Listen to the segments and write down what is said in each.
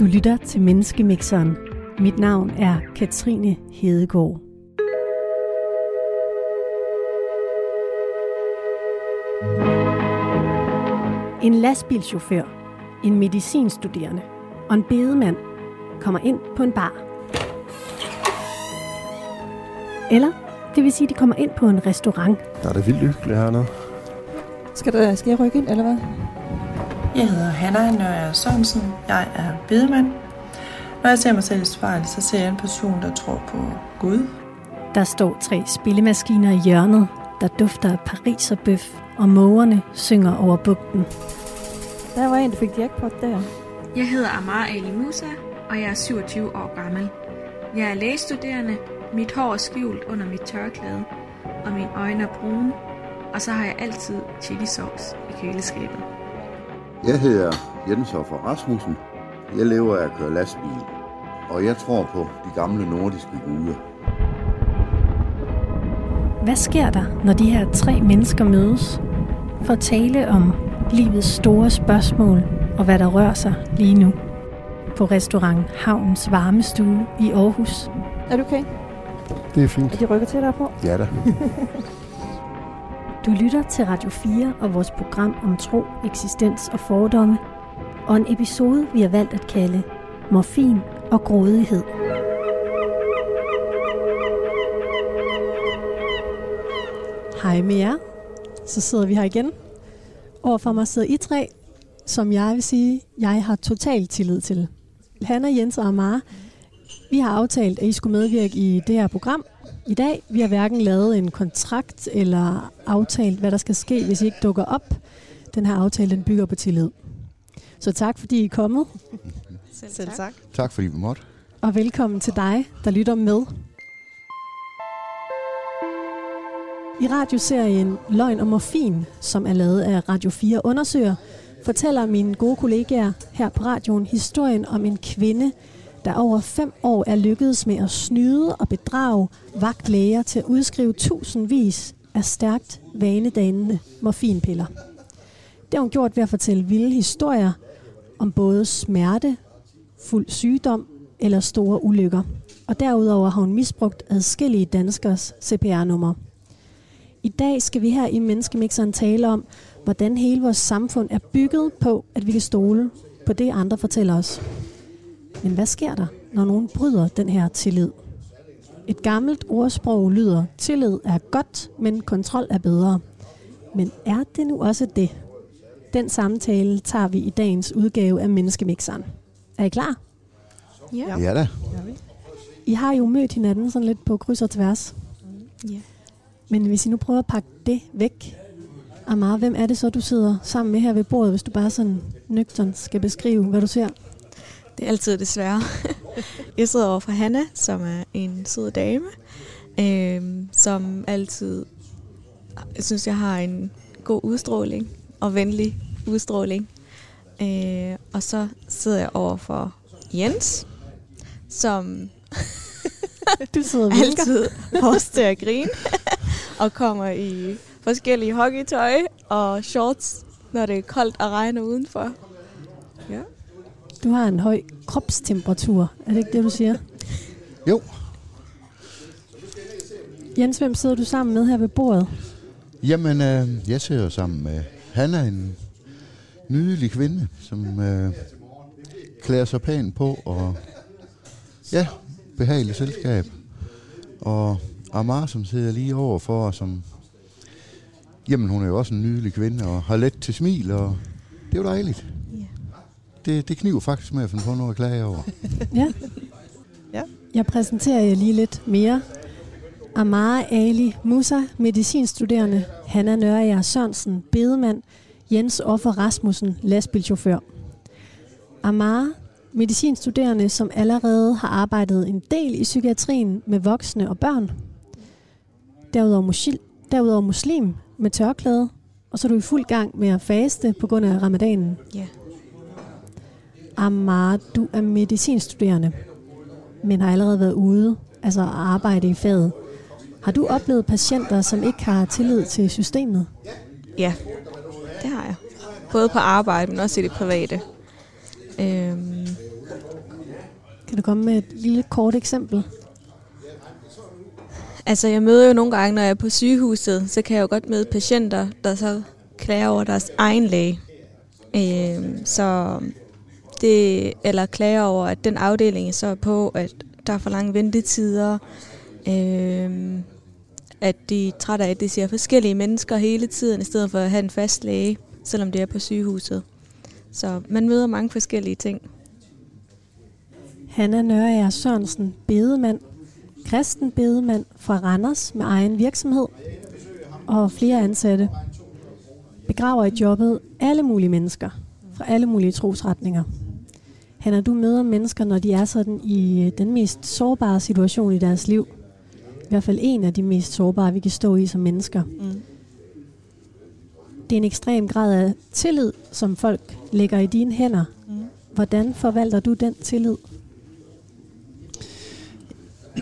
Du lytter til Menneskemixeren. Mit navn er Katrine Hedegaard. En lastbilchauffør, en medicinstuderende og en bedemand kommer ind på en bar. Eller, det vil sige, de kommer ind på en restaurant. Der er det vildt hyggeligt hernede. Skal, der, skal jeg rykke ind, eller hvad? Jeg hedder Hanna Nørre Sørensen. Jeg er bedemand. Når jeg ser mig selv i spejlet, så ser jeg en person, der tror på Gud. Der står tre spillemaskiner i hjørnet, der dufter af Paris og bøf, og mågerne synger over bugten. Der var en, der fik jackpot der. Jeg hedder Amar Ali Musa, og jeg er 27 år gammel. Jeg er lægestuderende, mit hår er skjult under mit tørklæde, og mine øjne er brune, og så har jeg altid chili sauce i køleskabet. Jeg hedder Jens Hoffer Rasmussen. Jeg lever af at køre lastbil, og jeg tror på de gamle nordiske guder. Hvad sker der, når de her tre mennesker mødes for at tale om livets store spørgsmål og hvad der rører sig lige nu? På restaurant Havns Varmestue i Aarhus. Er du okay? Det er Er fint. de rykker tættere på? Ja da. Du lytter til Radio 4 og vores program om tro, eksistens og fordomme, og en episode, vi har valgt at kalde Morfin og grådighed. Hej med jer. Så sidder vi her igen. Overfor mig sidder I tre, som jeg vil sige, jeg har total tillid til. Hanna, Jens og Amara, vi har aftalt, at I skulle medvirke i det her program, i dag. Vi har hverken lavet en kontrakt eller aftalt, hvad der skal ske, hvis I ikke dukker op. Den her aftale, den bygger på tillid. Så tak, fordi I er kommet, Selv, Selv tak. Tak fordi vi måtte. og velkommen til dig, der lytter med. I radioserien Løgn og Morfin, som er lavet af Radio 4 Undersøger, fortæller mine gode kollegaer her på radioen historien om en kvinde, der over fem år er lykkedes med at snyde og bedrage vagtlæger til at udskrive tusindvis af stærkt vanedannende morfinpiller. Det har hun gjort ved at fortælle vilde historier om både smerte, fuld sygdom eller store ulykker. Og derudover har hun misbrugt adskillige danskers CPR-nummer. I dag skal vi her i Menneskemixeren tale om, hvordan hele vores samfund er bygget på, at vi kan stole på det, andre fortæller os. Men hvad sker der, når nogen bryder den her tillid? Et gammelt ordsprog lyder, tillid er godt, men kontrol er bedre. Men er det nu også det? Den samtale tager vi i dagens udgave af Menneskemixeren. Er I klar? Ja. Ja da. I har jo mødt hinanden sådan lidt på kryds og tværs. Ja. Men hvis I nu prøver at pakke det væk, Amar, hvem er det så, du sidder sammen med her ved bordet, hvis du bare sådan nøgtern skal beskrive, hvad du ser? Det er altid det svære. jeg sidder over for Hanna, som er en sød dame, øh, som altid jeg synes, jeg har en god udstråling og venlig udstråling. Øh, og så sidder jeg over for Jens, som Du sidder altid får til at grine, og kommer i forskellige hockeytøj og shorts, når det er koldt og regner udenfor. Ja. Du har en høj kropstemperatur. Er det ikke det, du siger? Jo, Jens, hvem sidder du sammen med her ved bordet? jamen øh, jeg sidder sammen med Hanna, en nydelig kvinde, som øh, klæder sig pænt på og ja, behageligt selskab. Og Amar, som sidder lige overfor, og som jamen hun er jo også en nydelig kvinde og har let til smil, og det er jo dejligt. Det, det kniver faktisk med at finde på noget at klage over. Ja. Ja. Jeg præsenterer jer lige lidt mere. Amara Ali Musa, medicinstuderende. Hanna Nørrejer Sørensen, bedemand. Jens Offer Rasmussen, lastbilchauffør. Amara, medicinstuderende, som allerede har arbejdet en del i psykiatrien med voksne og børn. Derudover, musil, derudover muslim med tørklæde. Og så er du i fuld gang med at faste på grund af ramadanen. Ja. Amara, du er medicinstuderende, men har allerede været ude, altså arbejde i faget. Har du oplevet patienter, som ikke har tillid til systemet? Ja, det har jeg. Både på arbejde, men også i det private. Øhm, Kan du komme med et lille kort eksempel? Altså, jeg møder jo nogle gange, når jeg er på sygehuset, så kan jeg jo godt møde patienter, der så klager over deres egen læge. Øh, så det, eller klager over, at den afdeling så er på, at der er for lange ventetider, øh, at de er trætte af, at de ser forskellige mennesker hele tiden, i stedet for at have en fast læge, selvom det er på sygehuset. Så man møder mange forskellige ting. Hanna Nørager Sørensen, bedemand, kristen bedemand fra Randers med egen virksomhed og flere ansatte. Begraver i jobbet alle mulige mennesker fra alle mulige trosretninger. Hanna, du møder mennesker, når de er sådan i den mest sårbare situation i deres liv. I hvert fald en af de mest sårbare, vi kan stå i som mennesker. Mm. Det er en ekstrem grad af tillid, som folk lægger i dine hænder. Mm. Hvordan forvalter du den tillid?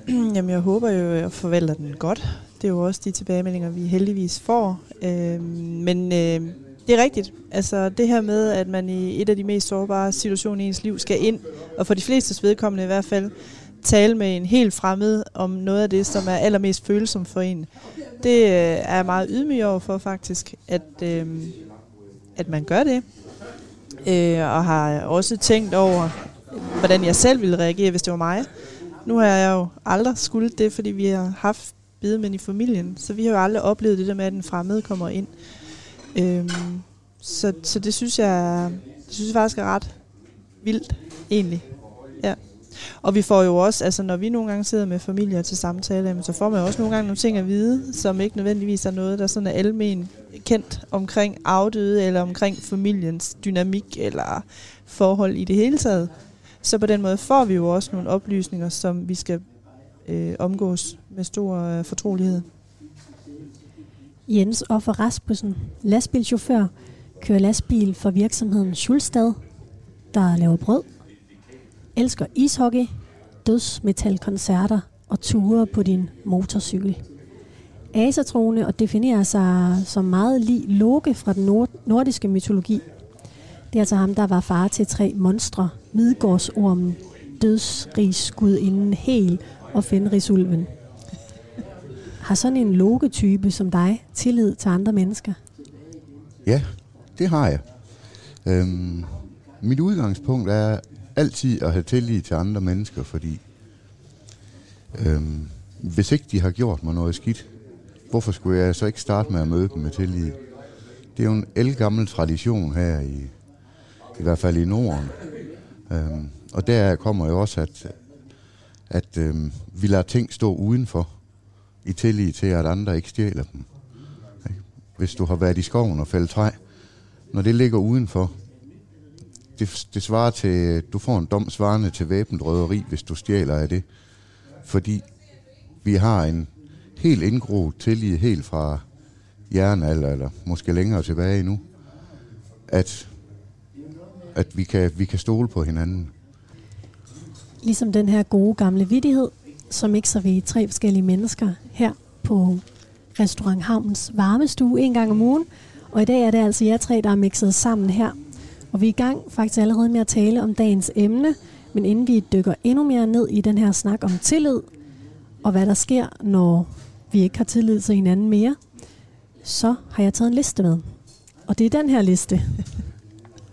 Jamen, jeg håber jo, at jeg forvalter den godt. Det er jo også de tilbagemeldinger, vi heldigvis får. Øhm, men øh, det er rigtigt. Altså det her med, at man i et af de mest sårbare situationer i ens liv skal ind, og for de fleste vedkommende i hvert fald, tale med en helt fremmed om noget af det, som er allermest følsomt for en. Det øh, er jeg meget ydmyg over for faktisk, at, øh, at man gør det. Øh, og har også tænkt over, hvordan jeg selv ville reagere, hvis det var mig. Nu har jeg jo aldrig skulle det, fordi vi har haft bedemænd i familien, så vi har jo aldrig oplevet det der med, at en fremmed kommer ind. Øhm, så, så det synes jeg, det synes jeg faktisk er ret vildt, egentlig. Ja. Og vi får jo også, altså når vi nogle gange sidder med familier til samtale, jamen, så får man jo også nogle gange nogle ting at vide, som ikke nødvendigvis er noget, der sådan er almen kendt omkring afdøde, eller omkring familiens dynamik, eller forhold i det hele taget. Så på den måde får vi jo også nogle oplysninger, som vi skal øh, omgås med stor øh, fortrolighed. Jens Offer Rasmussen, lastbilchauffør, kører lastbil for virksomheden Schulstad, der laver brød, elsker ishockey, dødsmetalkoncerter og ture på din motorcykel. Asatrone og definerer sig som meget lig Loke fra den nord- nordiske mytologi. Det er altså ham, der var far til tre monstre, Midgårdsormen, dødsrigsgudinden Hel og Fenrisulven. Har sådan en logetype som dig tillid til andre mennesker? Ja, det har jeg. Øhm, mit udgangspunkt er altid at have tillid til andre mennesker, fordi øhm, hvis ikke de har gjort mig noget skidt, hvorfor skulle jeg så ikke starte med at møde dem med tillid? Det er jo en elgammel tradition her i, i hvert fald i Norden. Øhm, og der kommer jo også, at, at øhm, vi lader ting stå udenfor i tillid til, at andre ikke stjæler dem. Ikke? Hvis du har været i skoven og fældet træ, når det ligger udenfor, det, det svarer til, du får en dom svarende til væbnet røveri, hvis du stjæler af det. Fordi vi har en helt indgroet tillid helt fra jernalder, eller måske længere tilbage endnu, at, at vi, kan, vi kan stole på hinanden. Ligesom den her gode gamle vidighed, så mixer vi tre forskellige mennesker her på Restaurant Havns varmestue en gang om ugen. Og i dag er det altså jer tre, der er mixet sammen her. Og vi er i gang faktisk allerede med at tale om dagens emne. Men inden vi dykker endnu mere ned i den her snak om tillid, og hvad der sker, når vi ikke har tillid til hinanden mere, så har jeg taget en liste med. Og det er den her liste.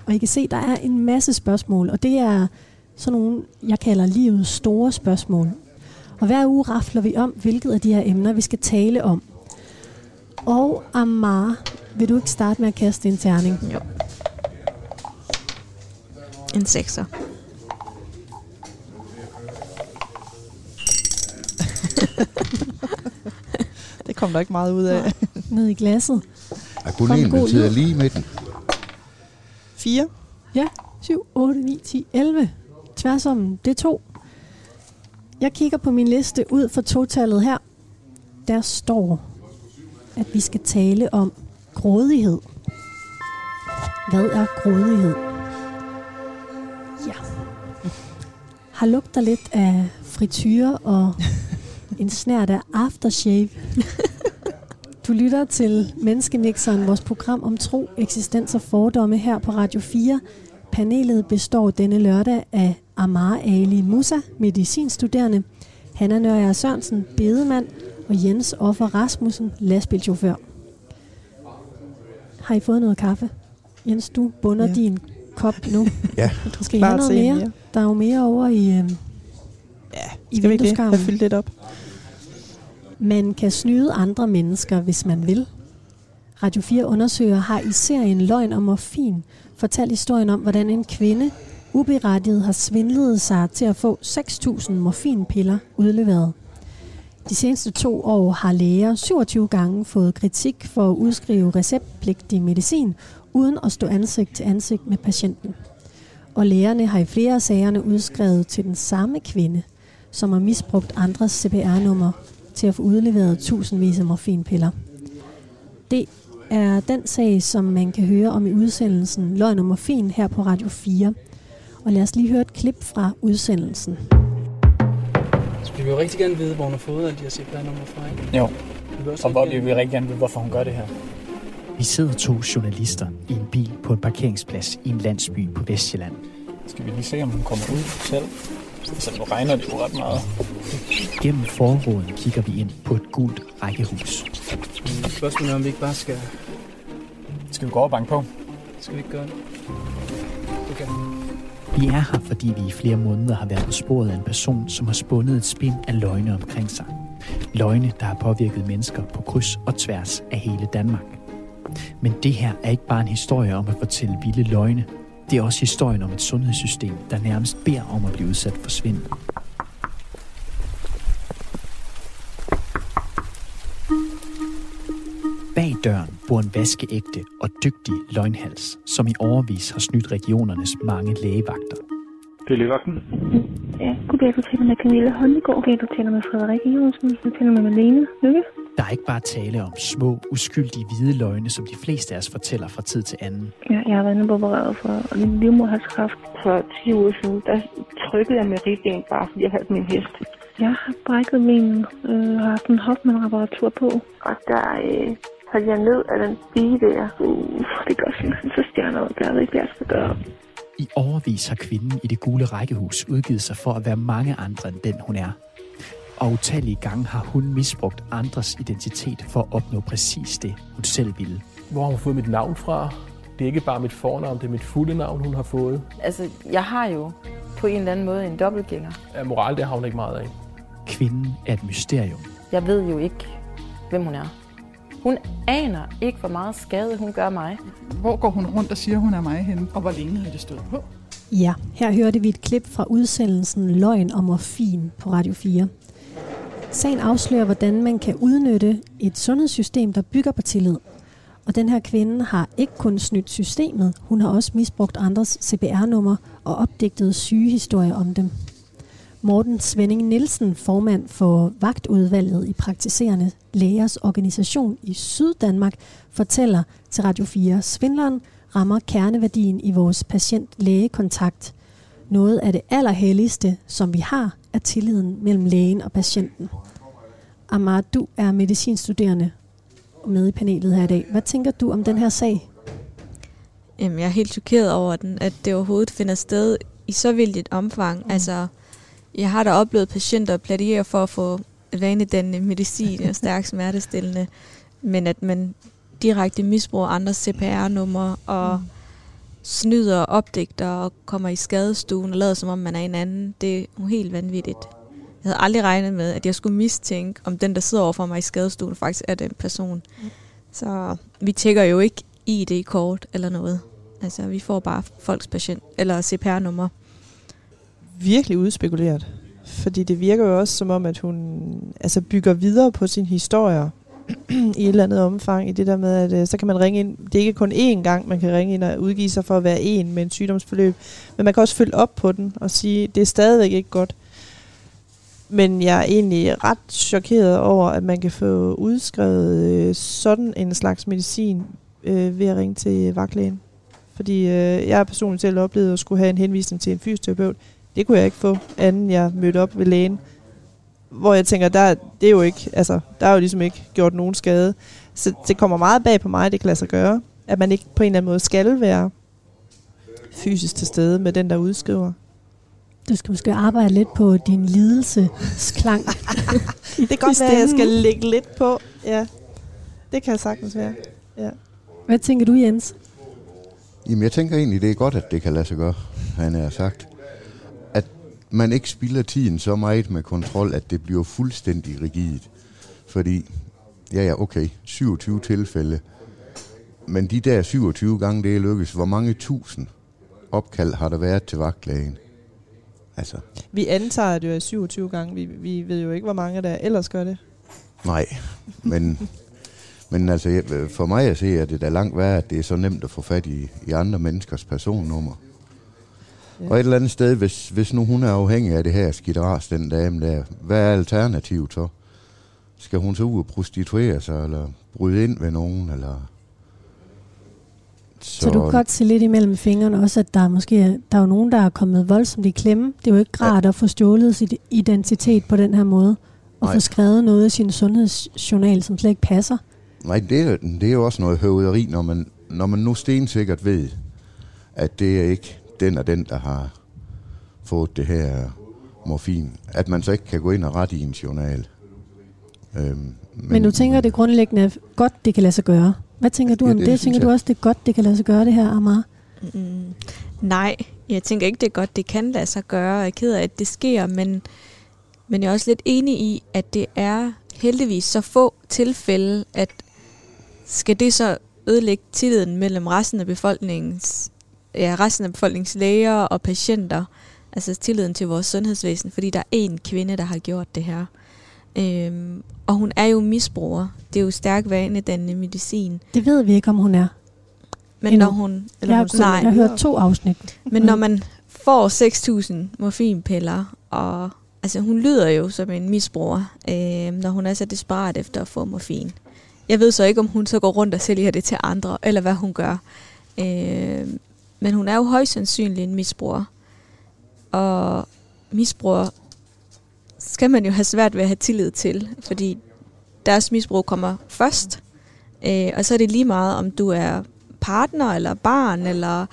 Og I kan se, der er en masse spørgsmål, og det er sådan nogle, jeg kalder livets store spørgsmål. Og hver uge rafler vi om, hvilket af de her emner, vi skal tale om. Og Amar, vil du ikke starte med at kaste en terning? Jo. En sekser. Det kom der ikke meget ud af. Ned i glasset. Er kun Kom, en, god der sidder lyd. lige i midten. Fire. Ja, 7, 8, 9, 10, 11. Tværs om, det er to. Jeg kigger på min liste ud for totallet her. Der står, at vi skal tale om grådighed. Hvad er grådighed? Ja. Har lugter lidt af frityre og en snært af aftershave. Du lytter til Menneskemixeren, vores program om tro, eksistens og fordomme her på Radio 4. Panelet består denne lørdag af Amar Ali Musa, medicinstuderende, Hanna Nørre Sørensen, bedemand og Jens Offer Rasmussen, lastbilchauffør. Har I fået noget kaffe? Jens, du bunder ja. Din kop nu. Ja. Du skal have noget mere? mere. Der er jo mere over i, øh, Ja, i skal vi ikke det? fyldt lidt op. Man kan snyde andre mennesker, hvis man vil. Radio 4 undersøger har i serien Løgn og Morfin fortalt historien om, hvordan en kvinde uberettiget har svindlet sig til at få 6.000 morfinpiller udleveret. De seneste to år har læger 27 gange fået kritik for at udskrive receptpligtig medicin, uden at stå ansigt til ansigt med patienten. Og lægerne har i flere af sagerne udskrevet til den samme kvinde, som har misbrugt andres CPR-nummer til at få udleveret tusindvis af morfinpiller. Det er den sag, som man kan høre om i udsendelsen Løgn og Morfin her på Radio 4. Og lad os lige høre et klip fra udsendelsen. Så vi vil jo rigtig gerne vide, hvor hun har fået alle de her CPR-numre fra, ikke? Jo, Vi og hvor rigtig vi vil rigtig gerne vide, hvorfor hun gør det her. Vi sidder to journalister i en bil på en parkeringsplads i en landsby på Vestjylland. Skal vi lige se, om hun kommer ud selv? Så nu regner det jo ret meget. Gennem forråden kigger vi ind på et gult rækkehus. Spørgsmålet er, om vi ikke bare skal... Skal vi gå over og banke på? Skal vi ikke gøre det? Okay. Vi er her, fordi vi i flere måneder har været på sporet af en person, som har spundet et spind af løgne omkring sig. Løgne, der har påvirket mennesker på kryds og tværs af hele Danmark. Men det her er ikke bare en historie om at fortælle vilde løgne. Det er også historien om et sundhedssystem, der nærmest beder om at blive udsat for svindel. Bag døren bor en vaskeægte og dygtig løgnhals, som i overvis har snydt regionernes mange lægevagter. Det er lægevagten. Ja, goddag, du taler med Camilla Holmegård. Goddag, du taler med Frederik Jørgensen. Du taler med Malene Lykke. Der er ikke bare tale om små, uskyldige hvide løgne, som de fleste af os fortæller fra tid til anden. Ja, jeg har været inde på opereret for livmoderhalskræft. For 10 uger siden, der trykkede jeg med ribben, bare fordi jeg havde min hest. Jeg har brækket min, øh, har haft en Hoffmann-reparatur på. Og der øh, faldt jeg ned af den stige der. Uh, det gør simpelthen så stjerner ud. Der er ikke, hvad jeg skal gøre. I overvis har kvinden i det gule rækkehus udgivet sig for at være mange andre end den, hun er. Og utallige gange har hun misbrugt andres identitet for at opnå præcis det, hun selv ville. Hvor har hun fået mit navn fra? Det er ikke bare mit fornavn, det er mit fulde navn, hun har fået. Altså, jeg har jo på en eller anden måde en dobbeltgænger. Ja, moral, det har hun ikke meget af. Kvinden er et mysterium. Jeg ved jo ikke, hvem hun er. Hun aner ikke, hvor meget skade hun gør mig. Hvor går hun rundt og siger, hun er mig henne? Og hvor længe har det stået på? Ja, her hørte vi et klip fra udsendelsen Løgn og Morfin på Radio 4. Sagen afslører, hvordan man kan udnytte et sundhedssystem, der bygger på tillid. Og den her kvinde har ikke kun snydt systemet, hun har også misbrugt andres CPR-nummer og opdigtet sygehistorier om dem. Morten Svending Nielsen, formand for vagtudvalget i praktiserende lægers organisation i Syddanmark, fortæller til Radio 4, svindleren rammer kerneværdien i vores patient-lægekontakt. Noget af det allerhelligste, som vi har, er tilliden mellem lægen og patienten. Amar, du er medicinstuderende med i panelet her i dag. Hvad tænker du om den her sag? Jamen, jeg er helt chokeret over den, at det overhovedet finder sted i så vildt et omfang. Mm. Altså, jeg har da oplevet patienter pladiere for at få vanedannende medicin og stærk smertestillende, men at man direkte misbruger andres CPR-numre og mm snyder og opdigter og kommer i skadestuen og lader som om man er en anden, det er jo helt vanvittigt. Jeg havde aldrig regnet med, at jeg skulle mistænke, om den, der sidder overfor mig i skadestuen, faktisk er den person. Mm. Så vi tjekker jo ikke ID-kort eller noget. Altså, vi får bare folks patient eller CPR-nummer. Virkelig udspekuleret. Fordi det virker jo også som om, at hun altså bygger videre på sin historie i et eller andet omfang. I det der med, at øh, så kan man ringe ind. Det er ikke kun én gang, man kan ringe ind og udgive sig for at være en med en sygdomsforløb. Men man kan også følge op på den og sige, det er stadigvæk ikke godt. Men jeg er egentlig ret chokeret over, at man kan få udskrevet øh, sådan en slags medicin øh, ved at ringe til øh, vagtlægen. Fordi øh, jeg har personligt selv oplevet at skulle have en henvisning til en fysioterapeut. Det kunne jeg ikke få, anden jeg mødte op ved lægen. Hvor jeg tænker, der, det er jo ikke, altså, der er jo ligesom ikke gjort nogen skade. Så det kommer meget bag på mig, det kan lade sig gøre. At man ikke på en eller anden måde skal være fysisk til stede med den, der udskriver. Du skal måske arbejde lidt på din lidelsesklang. det kan godt være, at jeg skal lægge lidt på. Ja, det kan sagtens være. Ja. Hvad tænker du, Jens? Jamen, jeg tænker egentlig, det er godt, at det kan lade sig gøre, han har sagt. Man ikke spilder tiden så meget med kontrol, at det bliver fuldstændig rigidt. Fordi, ja ja, okay, 27 tilfælde. Men de der 27 gange, det er lykkes, hvor mange tusind opkald har der været til vagtlægen? Altså. Vi antager, at det er 27 gange. Vi, vi ved jo ikke, hvor mange der ellers gør det. Nej, men, men altså, for mig at se, at det er langt værre, at det er så nemt at få fat i, i andre menneskers personnummer. Ja. Og et eller andet sted, hvis, hvis nu hun er afhængig af det her skidras, den dame der, hvad er alternativet så? Skal hun så ud og prostituere sig, eller bryde ind ved nogen, eller... Så, så du kan godt se lidt imellem fingrene også, at der er måske der er jo nogen, der er kommet voldsomt i klemme. Det er jo ikke rart ja. at få stjålet sit identitet på den her måde, og Nej. få skrevet noget i sin sundhedsjournal, som slet ikke passer. Nej, det er, det er jo også noget høvderi, når man, når man nu stensikkert ved, at det er ikke den og den, der har fået det her morfin. At man så ikke kan gå ind og rette i en journal. Øhm, men, men du tænker, det grundlæggende er godt, det kan lade sig gøre? Hvad tænker du ja, om det? det? Tænker jeg. du også, det er godt, det kan lade sig gøre det her, Amar? Mm, nej, jeg tænker ikke, det er godt, det kan lade sig gøre. Jeg er ked af, at det sker, men, men jeg er også lidt enig i, at det er heldigvis så få tilfælde, at skal det så ødelægge tilliden mellem resten af befolkningens, ja, resten af befolkningens læger og patienter, altså tilliden til vores sundhedsvæsen, fordi der er én kvinde, der har gjort det her. Øhm, og hun er jo misbruger. Det er jo stærk vanedannende medicin. Det ved vi ikke, om hun er. Men Endnu. når hun... Eller jeg, hun, nej, jeg har hørt to afsnit. Men når man får 6.000 morfinpiller, og altså hun lyder jo som en misbruger, øh, når hun er så desperat efter at få morfin. Jeg ved så ikke, om hun så går rundt og sælger det til andre, eller hvad hun gør. Øh, men hun er jo højst sandsynlig en misbruger. Og misbruger skal man jo have svært ved at have tillid til, fordi deres misbrug kommer først, øh, og så er det lige meget, om du er partner, eller barn, eller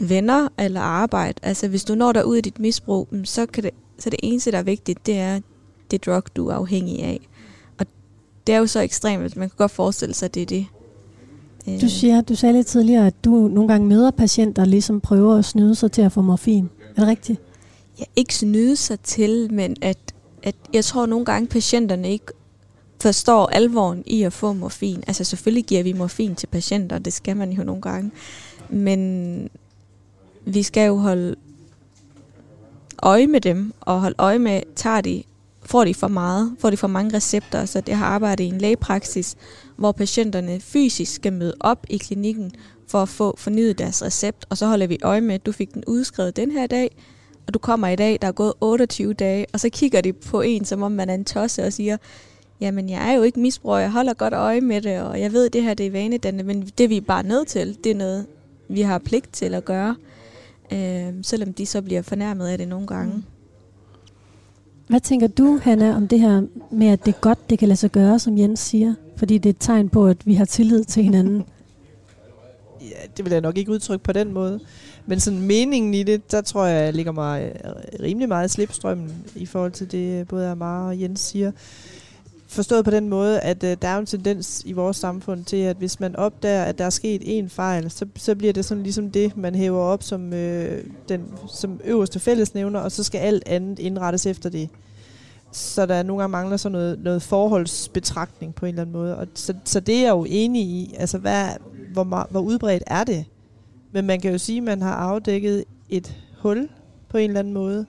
venner, eller arbejde. Altså hvis du når dig ud i dit misbrug, mm, så, kan det, så det eneste, der er vigtigt, det er det drug, du er afhængig af. Og det er jo så ekstremt, man kan godt forestille sig, at det er det. Du, siger, du sagde lidt tidligere, at du nogle gange møder patienter, der ligesom prøver at snyde sig til at få morfin. Er det rigtigt? Ja, ikke snyde sig til, men at at jeg tror nogle gange, patienterne ikke forstår alvoren i at få morfin. Altså selvfølgelig giver vi morfin til patienter, det skal man jo nogle gange. Men vi skal jo holde øje med dem, og holde øje med, tager de, får de for meget, får de for mange recepter. Så det har arbejdet i en lægepraksis, hvor patienterne fysisk skal møde op i klinikken for at få fornyet deres recept, og så holder vi øje med, at du fik den udskrevet den her dag, og du kommer i dag, der er gået 28 dage, og så kigger de på en, som om man er en tosse og siger, jamen jeg er jo ikke misbruger, jeg holder godt øje med det, og jeg ved, at det her det er vanedannende, men det vi er bare nødt til, det er noget, vi har pligt til at gøre, øh, selvom de så bliver fornærmet af det nogle gange. Mm. Hvad tænker du, Hanna, om det her med, at det er godt, det kan lade sig gøre, som Jens siger? Fordi det er et tegn på, at vi har tillid til hinanden. Ja, det vil jeg nok ikke udtrykke på den måde. Men sådan meningen i det, der tror jeg, ligger mig øh, rimelig meget i slipstrømmen i forhold til det, både Amara og Jens siger. Forstået på den måde, at øh, der er en tendens i vores samfund til, at hvis man opdager, at der er sket en fejl, så, så bliver det sådan ligesom det, man hæver op som, øh, den, som øverste fællesnævner, og så skal alt andet indrettes efter det. Så der nogle gange mangler sådan noget, noget forholdsbetragtning på en eller anden måde. Og så, så det er jeg jo enig i. Altså, hvad, hvor, hvor udbredt er det? Men man kan jo sige, at man har afdækket et hul på en eller anden måde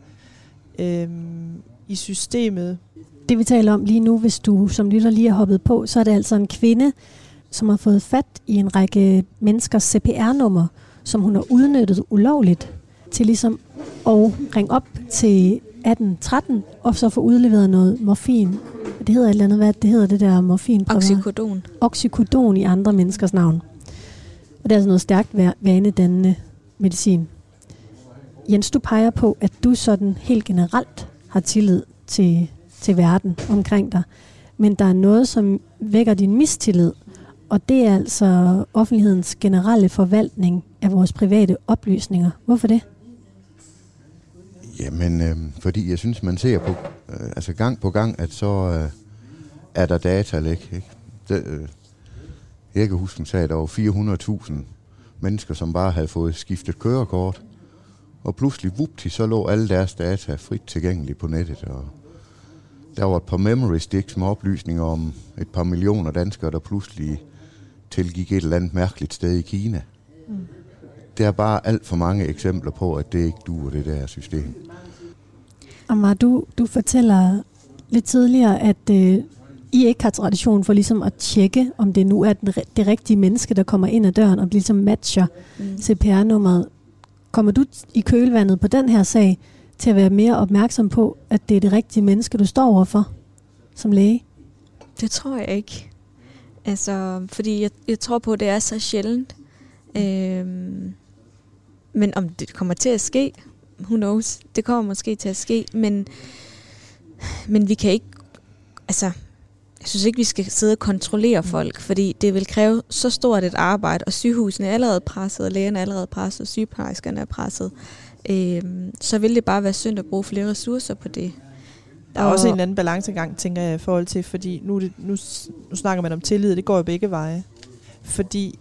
øhm, i systemet. Det vi taler om lige nu, hvis du som lytter lige har hoppet på, så er det altså en kvinde, som har fået fat i en række menneskers CPR-nummer, som hun har udnyttet ulovligt til ligesom at ringe op til 1813 og så få udleveret noget morfin. Det hedder et eller andet, hvad det hedder det der morfin? Oxycodon. Oxycodon i andre menneskers navn. Og det er altså noget stærkt vanedannende medicin. Jens, du peger på, at du sådan helt generelt har tillid til, til verden omkring dig. Men der er noget, som vækker din mistillid, og det er altså offentlighedens generelle forvaltning af vores private oplysninger. Hvorfor det? Jamen, øh, fordi jeg synes, man ser på, øh, altså gang på gang, at så øh, er der data ikke? ikke? Det, øh, jeg kan huske, hun sagde, at der var 400.000 mennesker, som bare havde fået skiftet kørekort. Og pludselig, vupti, så lå alle deres data frit tilgængelige på nettet. Og der var et par memory sticks med oplysninger om et par millioner danskere, der pludselig tilgik et eller andet mærkeligt sted i Kina. Mm. Der er bare alt for mange eksempler på, at det ikke duer, det der system. Amar, du, du fortæller lidt tidligere, at øh, I ikke har tradition for ligesom at tjekke, om det nu er den, det rigtige menneske, der kommer ind ad døren og ligesom matcher mm. CPR-nummeret. Kommer du i kølvandet på den her sag til at være mere opmærksom på, at det er det rigtige menneske, du står overfor som læge? Det tror jeg ikke. Altså, fordi jeg, jeg tror på, at det er så sjældent. Øhm, men om det kommer til at ske, who knows, det kommer måske til at ske, men, men vi kan ikke, altså, jeg synes ikke, vi skal sidde og kontrollere mm. folk, fordi det vil kræve så stort et arbejde, og sygehusene er allerede presset, og lægerne er allerede presset, og sygeplejerskerne er presset. Øhm, så vil det bare være synd at bruge flere ressourcer på det. Der er og også en anden balancegang, tænker jeg, i forhold til, fordi nu, det, nu, nu snakker man om tillid, det går jo begge veje. Fordi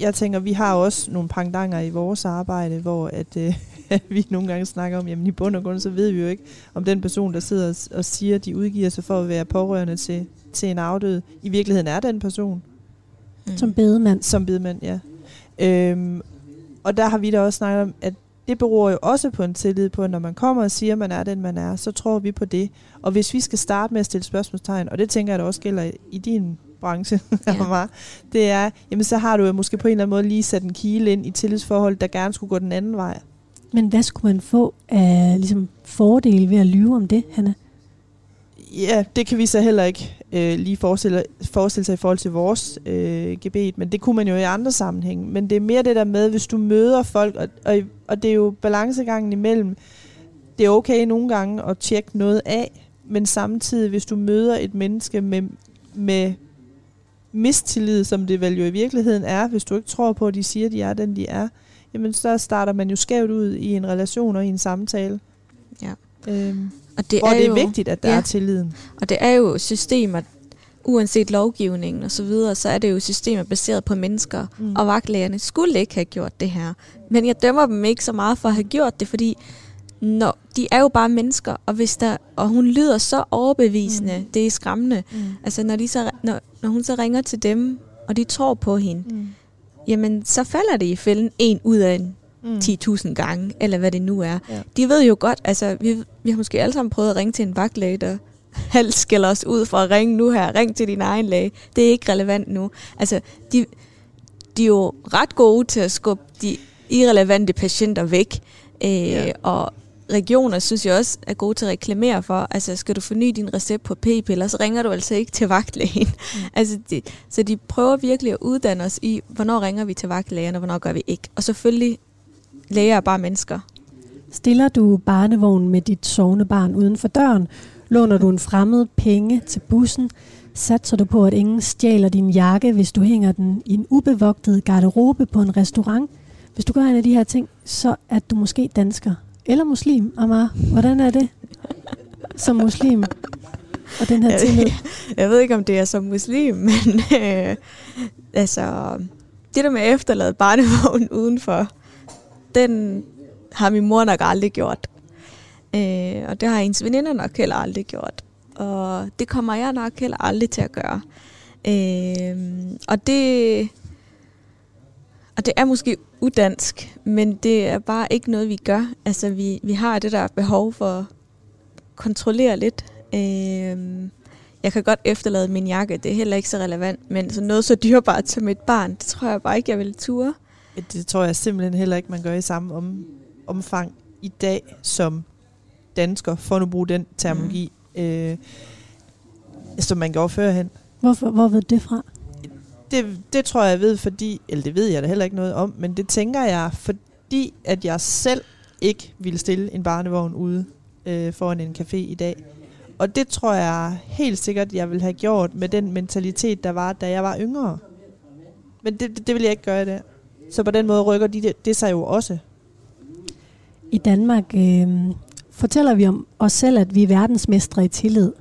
jeg tænker, vi har også nogle pangdanger i vores arbejde, hvor at, øh, vi nogle gange snakker om, jamen i bund og grund, så ved vi jo ikke, om den person, der sidder og, siger, at de udgiver sig for at være pårørende til, til en afdød, i virkeligheden er den person. Mm. Som bedemand. Som bedemand, ja. Øhm, og der har vi da også snakket om, at det beror jo også på en tillid på, at når man kommer og siger, at man er den, man er, så tror vi på det. Og hvis vi skal starte med at stille spørgsmålstegn, og det tænker jeg, der også gælder i din branche, ja. det er, jamen så har du jo måske på en eller anden måde lige sat en kile ind i tillidsforhold, der gerne skulle gå den anden vej. Men hvad skulle man få af ligesom, fordele ved at lyve om det, Hanna? Ja, det kan vi så heller ikke øh, lige forestille, forestille sig i forhold til vores øh, gebet, men det kunne man jo i andre sammenhænge. Men det er mere det der med, hvis du møder folk, og, og, og det er jo balancegangen imellem, det er okay nogle gange at tjekke noget af, men samtidig, hvis du møder et menneske med, med mistillid, som det vel jo i virkeligheden er, hvis du ikke tror på, at de siger, at de er den, de er, jamen så starter man jo skævt ud i en relation og i en samtale. Ja. Øhm, og det hvor er det er jo, vigtigt, at der ja, er tilliden. Og det er jo systemer, uanset lovgivningen og så videre, så er det jo systemer baseret på mennesker. Mm. Og vagtlægerne skulle ikke have gjort det her. Men jeg dømmer dem ikke så meget for at have gjort det, fordi når, de er jo bare mennesker, og hvis der og hun lyder så overbevisende, mm. det er skræmmende. Mm. Altså når, de så, når, når hun så ringer til dem, og de tror på hende, mm. jamen så falder det i fælden en ud af en mm. 10.000 gange, eller hvad det nu er. Ja. De ved jo godt, altså vi, vi har måske alle sammen prøvet at ringe til en vagtlæge, der halvt skælder os ud for at ringe nu her. Ring til din egen læge. Det er ikke relevant nu. Altså, de, de er jo ret gode til at skubbe de irrelevante patienter væk. Øh, ja. Og regioner synes jeg også er gode til at reklamere for. Altså, skal du forny din recept på p-piller, så ringer du altså ikke til vagtlægen. Mm. altså, de, så de prøver virkelig at uddanne os i, hvornår ringer vi til vagtlægen, og hvornår gør vi ikke. Og selvfølgelig, læger er bare mennesker. Stiller du barnevognen med dit sovende barn uden for døren, låner du en fremmed penge til bussen, satser du på, at ingen stjæler din jakke, hvis du hænger den i en ubevogtet garderobe på en restaurant. Hvis du gør en af de her ting, så er du måske dansker. Eller muslim, Amar. Hvordan er det som muslim? Og den her tillid? Jeg, jeg ved ikke, om det er som muslim, men øh, altså, det der med at efterlade barnevognen udenfor, den har min mor nok aldrig gjort. Øh, og det har ens veninder nok heller aldrig gjort. Og det kommer jeg nok heller aldrig til at gøre. Øh, og det og det er måske udansk, men det er bare ikke noget, vi gør. Altså, vi, vi har det der behov for at kontrollere lidt. Øh, jeg kan godt efterlade min jakke, det er heller ikke så relevant, men så noget så dyrbart som et barn, det tror jeg bare ikke, jeg vil ture. Det tror jeg simpelthen heller ikke, man gør i samme om, omfang i dag som dansker, for at nu bruge den terminologi, mm. øh, som man gjorde førhen. Hvorfor, hvor ved det fra? Det, det tror jeg ved, fordi, eller det ved jeg da heller ikke noget om, men det tænker jeg, fordi at jeg selv ikke ville stille en barnevogn ude øh, foran en café i dag. Og det tror jeg helt sikkert, jeg ville have gjort med den mentalitet, der var, da jeg var yngre. Men det, det, det vil jeg ikke gøre i dag. Så på den måde rykker de det, det sig jo også. I Danmark øh, fortæller vi om os selv, at vi er verdensmestre i tillid.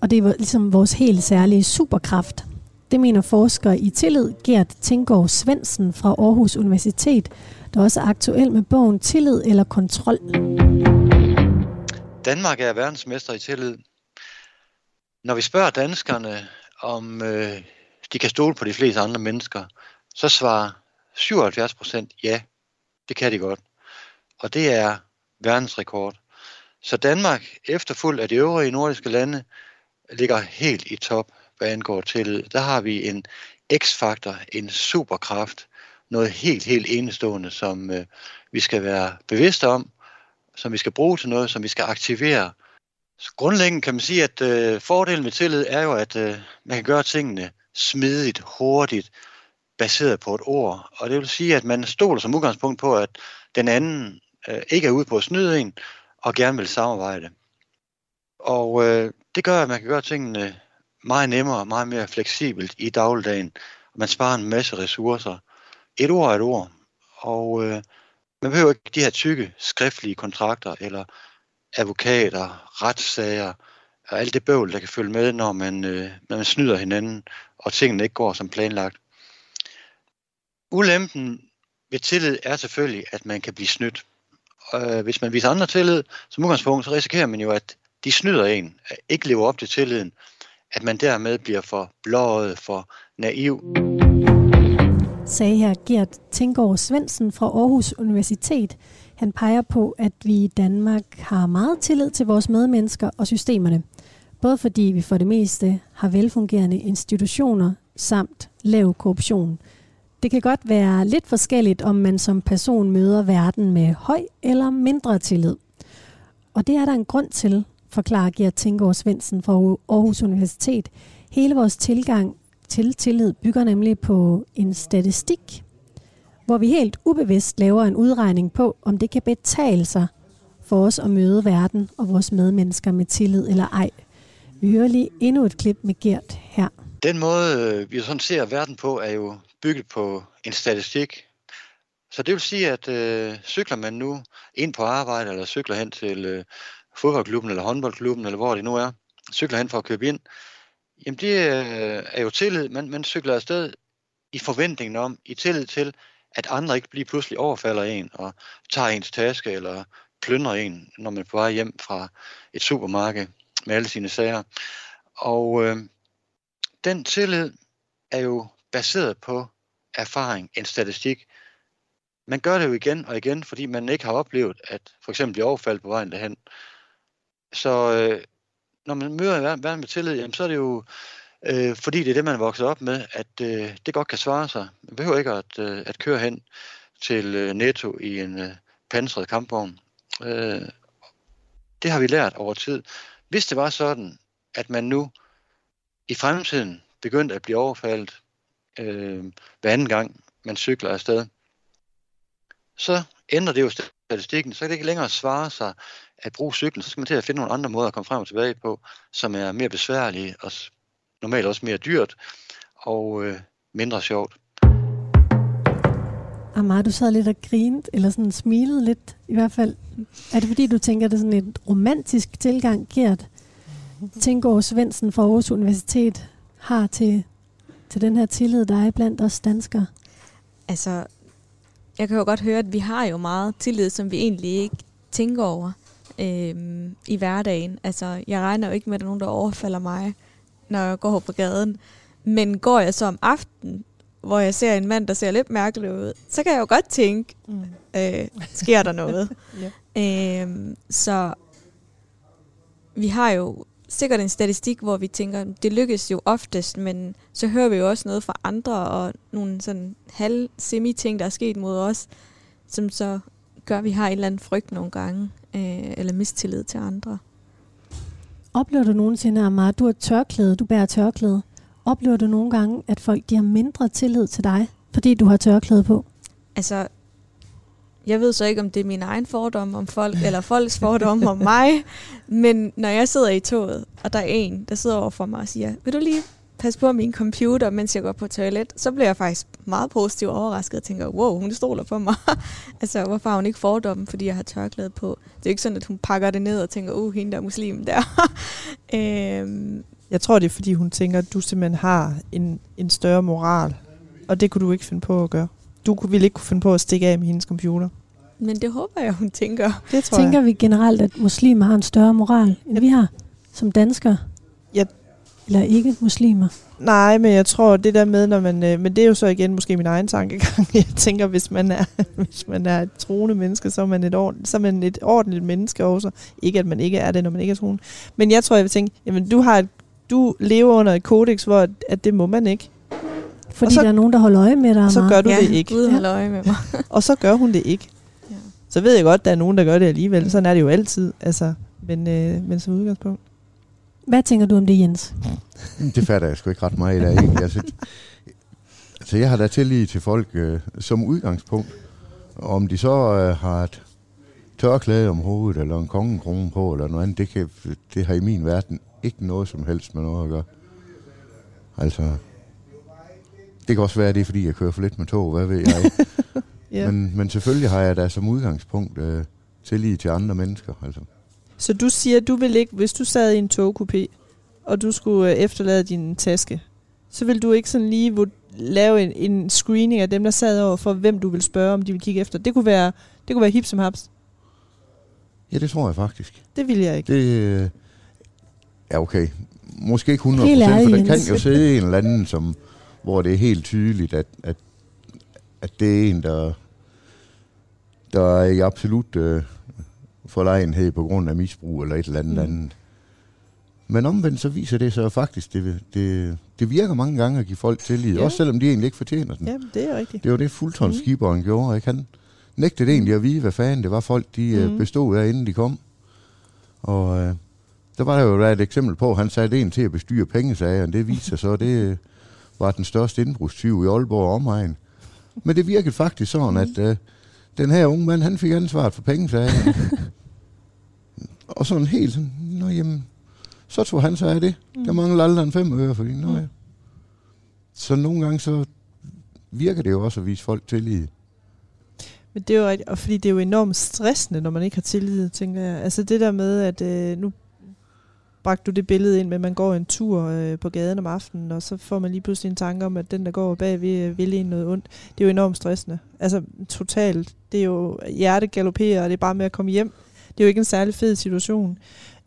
Og det er ligesom vores helt særlige superkraft. Det mener forsker i tillid Gert Tinggaard Svendsen fra Aarhus Universitet, der også er aktuel med bogen Tillid eller Kontrol. Danmark er verdensmester i tillid. Når vi spørger danskerne, om øh, de kan stole på de fleste andre mennesker, så svarer 77 procent ja, det kan de godt. Og det er verdensrekord. Så Danmark, efterfulgt af de øvrige nordiske lande, ligger helt i top, hvad angår tillid. Der har vi en x-faktor, en superkraft, noget helt, helt enestående, som øh, vi skal være bevidste om, som vi skal bruge til noget, som vi skal aktivere. Så grundlæggende kan man sige, at øh, fordelen med tillid er jo, at øh, man kan gøre tingene smidigt, hurtigt, baseret på et ord. Og det vil sige, at man stoler som udgangspunkt på, at den anden øh, ikke er ude på at snyde en, og gerne vil samarbejde. Og øh, det gør, at man kan gøre tingene meget nemmere, meget mere fleksibelt i dagligdagen. Man sparer en masse ressourcer. Et ord er et ord. Og øh, man behøver ikke de her tykke skriftlige kontrakter, eller advokater, retssager, og alt det bøvl, der kan følge med, når man, øh, når man snyder hinanden, og tingene ikke går som planlagt. Ulempen ved tillid er selvfølgelig, at man kan blive snydt. Og øh, hvis man viser andre tillid, som udgangspunkt, så risikerer man jo, at de snyder en, at ikke lever op til tilliden, at man dermed bliver for blåret, for naiv. Sagde her Gert Tinggaard Svendsen fra Aarhus Universitet. Han peger på, at vi i Danmark har meget tillid til vores medmennesker og systemerne. Både fordi vi for det meste har velfungerende institutioner samt lav korruption. Det kan godt være lidt forskelligt, om man som person møder verden med høj eller mindre tillid. Og det er der en grund til, forklarer Gert Tinggaard Svendsen fra Aarhus Universitet. Hele vores tilgang til tillid bygger nemlig på en statistik, hvor vi helt ubevidst laver en udregning på, om det kan betale sig for os at møde verden og vores medmennesker med tillid eller ej. Vi hører lige endnu et klip med Gert her. Den måde, øh, vi sådan ser verden på, er jo bygget på en statistik. Så det vil sige, at øh, cykler man nu ind på arbejde, eller cykler hen til øh, fodboldklubben, eller håndboldklubben, eller hvor det nu er, cykler hen for at købe ind, jamen det øh, er jo tillid. Man, man cykler afsted i forventningen om, i tillid til, at andre ikke lige pludselig overfalder en og tager ens taske eller plyndrer en, når man er på vej hjem fra et supermarked med alle sine sager. Og øh, den tillid er jo baseret på erfaring, en statistik. Man gør det jo igen og igen, fordi man ikke har oplevet at for eksempel blive overfaldt på vejen derhen. Så øh, når man møder verden med tillid, jamen, så er det jo øh, fordi det er det, man er vokset op med, at øh, det godt kan svare sig. Man behøver ikke at, øh, at køre hen til øh, Netto i en øh, pansret kampvogn. Øh, det har vi lært over tid. Hvis det var sådan, at man nu i fremtiden begyndte at blive overfaldet øh, hver anden gang, man cykler afsted, så ændrer det jo statistikken, så kan det ikke længere svare sig at bruge cyklen, så skal man til at finde nogle andre måder at komme frem og tilbage på, som er mere besværlige og normalt også mere dyrt og øh, mindre sjovt. Amar, du sad lidt og grinte, eller sådan smilede lidt i hvert fald. Er det fordi, du tænker, det er sådan et romantisk tilgang, Gert Tinggaard Svendsen fra Aarhus Universitet har til, til den her tillid, der er blandt os danskere? Altså, jeg kan jo godt høre, at vi har jo meget tillid, som vi egentlig ikke tænker over øhm, i hverdagen. Altså, jeg regner jo ikke med, at der er nogen, der overfalder mig, når jeg går på gaden. Men går jeg så om aftenen, hvor jeg ser en mand, der ser lidt mærkelig ud, så kan jeg jo godt tænke, mm. øh, sker der noget? ja. øhm, så vi har jo sikkert en statistik, hvor vi tænker, det lykkes jo oftest, men så hører vi jo også noget fra andre, og nogle sådan halv semi ting, der er sket mod os, som så gør, at vi har en eller anden frygt nogle gange, øh, eller mistillid til andre. Oplever du nogensinde, Amar, du er tørklæde, du bærer tørklæde. Oplever du nogle gange, at folk de har mindre tillid til dig, fordi du har tørklæde på? Altså, jeg ved så ikke, om det er min egen fordom om folk, eller folks fordom om mig, men når jeg sidder i toget, og der er en, der sidder over for mig og siger, vil du lige passe på min computer, mens jeg går på toilet, så bliver jeg faktisk meget positivt overrasket og tænker, wow, hun stoler på mig. altså, hvorfor har hun ikke fordommen, fordi jeg har tørklæde på? Det er ikke sådan, at hun pakker det ned og tænker, uh, hende der er muslim der. øhm, Jeg tror, det er, fordi hun tænker, at du simpelthen har en, en større moral. Og det kunne du ikke finde på at gøre. Du kunne- ville ikke kunne finde på at stikke af med hendes computer men det håber jeg, hun tænker. Det tror Tænker jeg. vi generelt, at muslimer har en større moral, end vi har som danskere? Ja. Eller ikke muslimer? Nej, men jeg tror, det der med, når man... Øh, men det er jo så igen måske min egen tankegang. Jeg tænker, hvis man er, hvis man er et troende menneske, så er, man et ord, så er man et ordentligt menneske også. Ikke, at man ikke er det, når man ikke er troende. Men jeg tror, jeg vil tænke, jamen du, har et, du lever under et kodex, hvor at det må man ikke. Fordi Og så- der er nogen, der holder øje med dig. Så Amara. gør du det ikke. Gud holder øje med mig. Og så gør hun det ikke. Så ved jeg godt, at der er nogen, der gør det alligevel. Sådan er det jo altid. Altså, men, øh, men som udgangspunkt. Hvad tænker du om det, Jens? Det fatter jeg sgu ikke ret meget af, egentlig. Altså, altså, jeg har da tillid til folk øh, som udgangspunkt. Om de så øh, har et tørklæde om hovedet, eller en kongekrone på, eller noget andet, det, kan, det har i min verden ikke noget som helst med noget at gøre. Altså, det kan også være, at det er, fordi jeg kører for lidt med tog, hvad ved jeg. Ja. men, men selvfølgelig har jeg da som udgangspunkt øh, tillid til andre mennesker. Altså. Så du siger, at du vil ikke, hvis du sad i en togkupé, og du skulle øh, efterlade din taske, så vil du ikke sådan lige lave en, en screening af dem, der sad over for, hvem du vil spørge, om de vil kigge efter. Det kunne være, det kunne være hip som haps. Ja, det tror jeg faktisk. Det vil jeg ikke. Det, øh, ja, okay. Måske ikke 100 Helt procent, for ærligt, der kan jo sidde en eller anden, som, hvor det er helt tydeligt, at, at, at det er en, der, der er i absolut øh, forlegenhed på grund af misbrug eller et eller andet Mm. mm. andet. Men omvendt så viser det jo faktisk, det, det, det virker mange gange at give folk tillid, Ja. også selvom de egentlig ikke fortjener den. Ja, det er rigtigt. Det var det fuldtonsskiberen mm. gjorde, ikke? Han nægtede egentlig at vide, hvad fanden det var folk, de Mm. mm. bestod af, inden de kom. Og øh, der var der jo et eksempel på, han satte en til at bestyre pengesager, og det viser så, det øh, var den største indbrudstyv i Aalborg og omegn. Men det virkede faktisk sådan, at øh, den her unge mand, han fik ansvaret for pengesager. og sådan helt sådan, nå jamen, så tog han sig af det. Mm. Der manglede aldrig en fem øre, fordi, nå ja. Så nogle gange så virker det jo også at vise folk tillid. Men det er jo og fordi det er jo enormt stressende, når man ikke har tillid, tænker jeg. Altså det der med, at øh, nu bragte du det billede ind med, at man går en tur øh, på gaden om aftenen, og så får man lige pludselig en tanke om, at den, der går bagved, øh, vil en noget ondt. Det er jo enormt stressende. Altså totalt. Det er jo hjertet galopperer, og det er bare med at komme hjem. Det er jo ikke en særlig fed situation.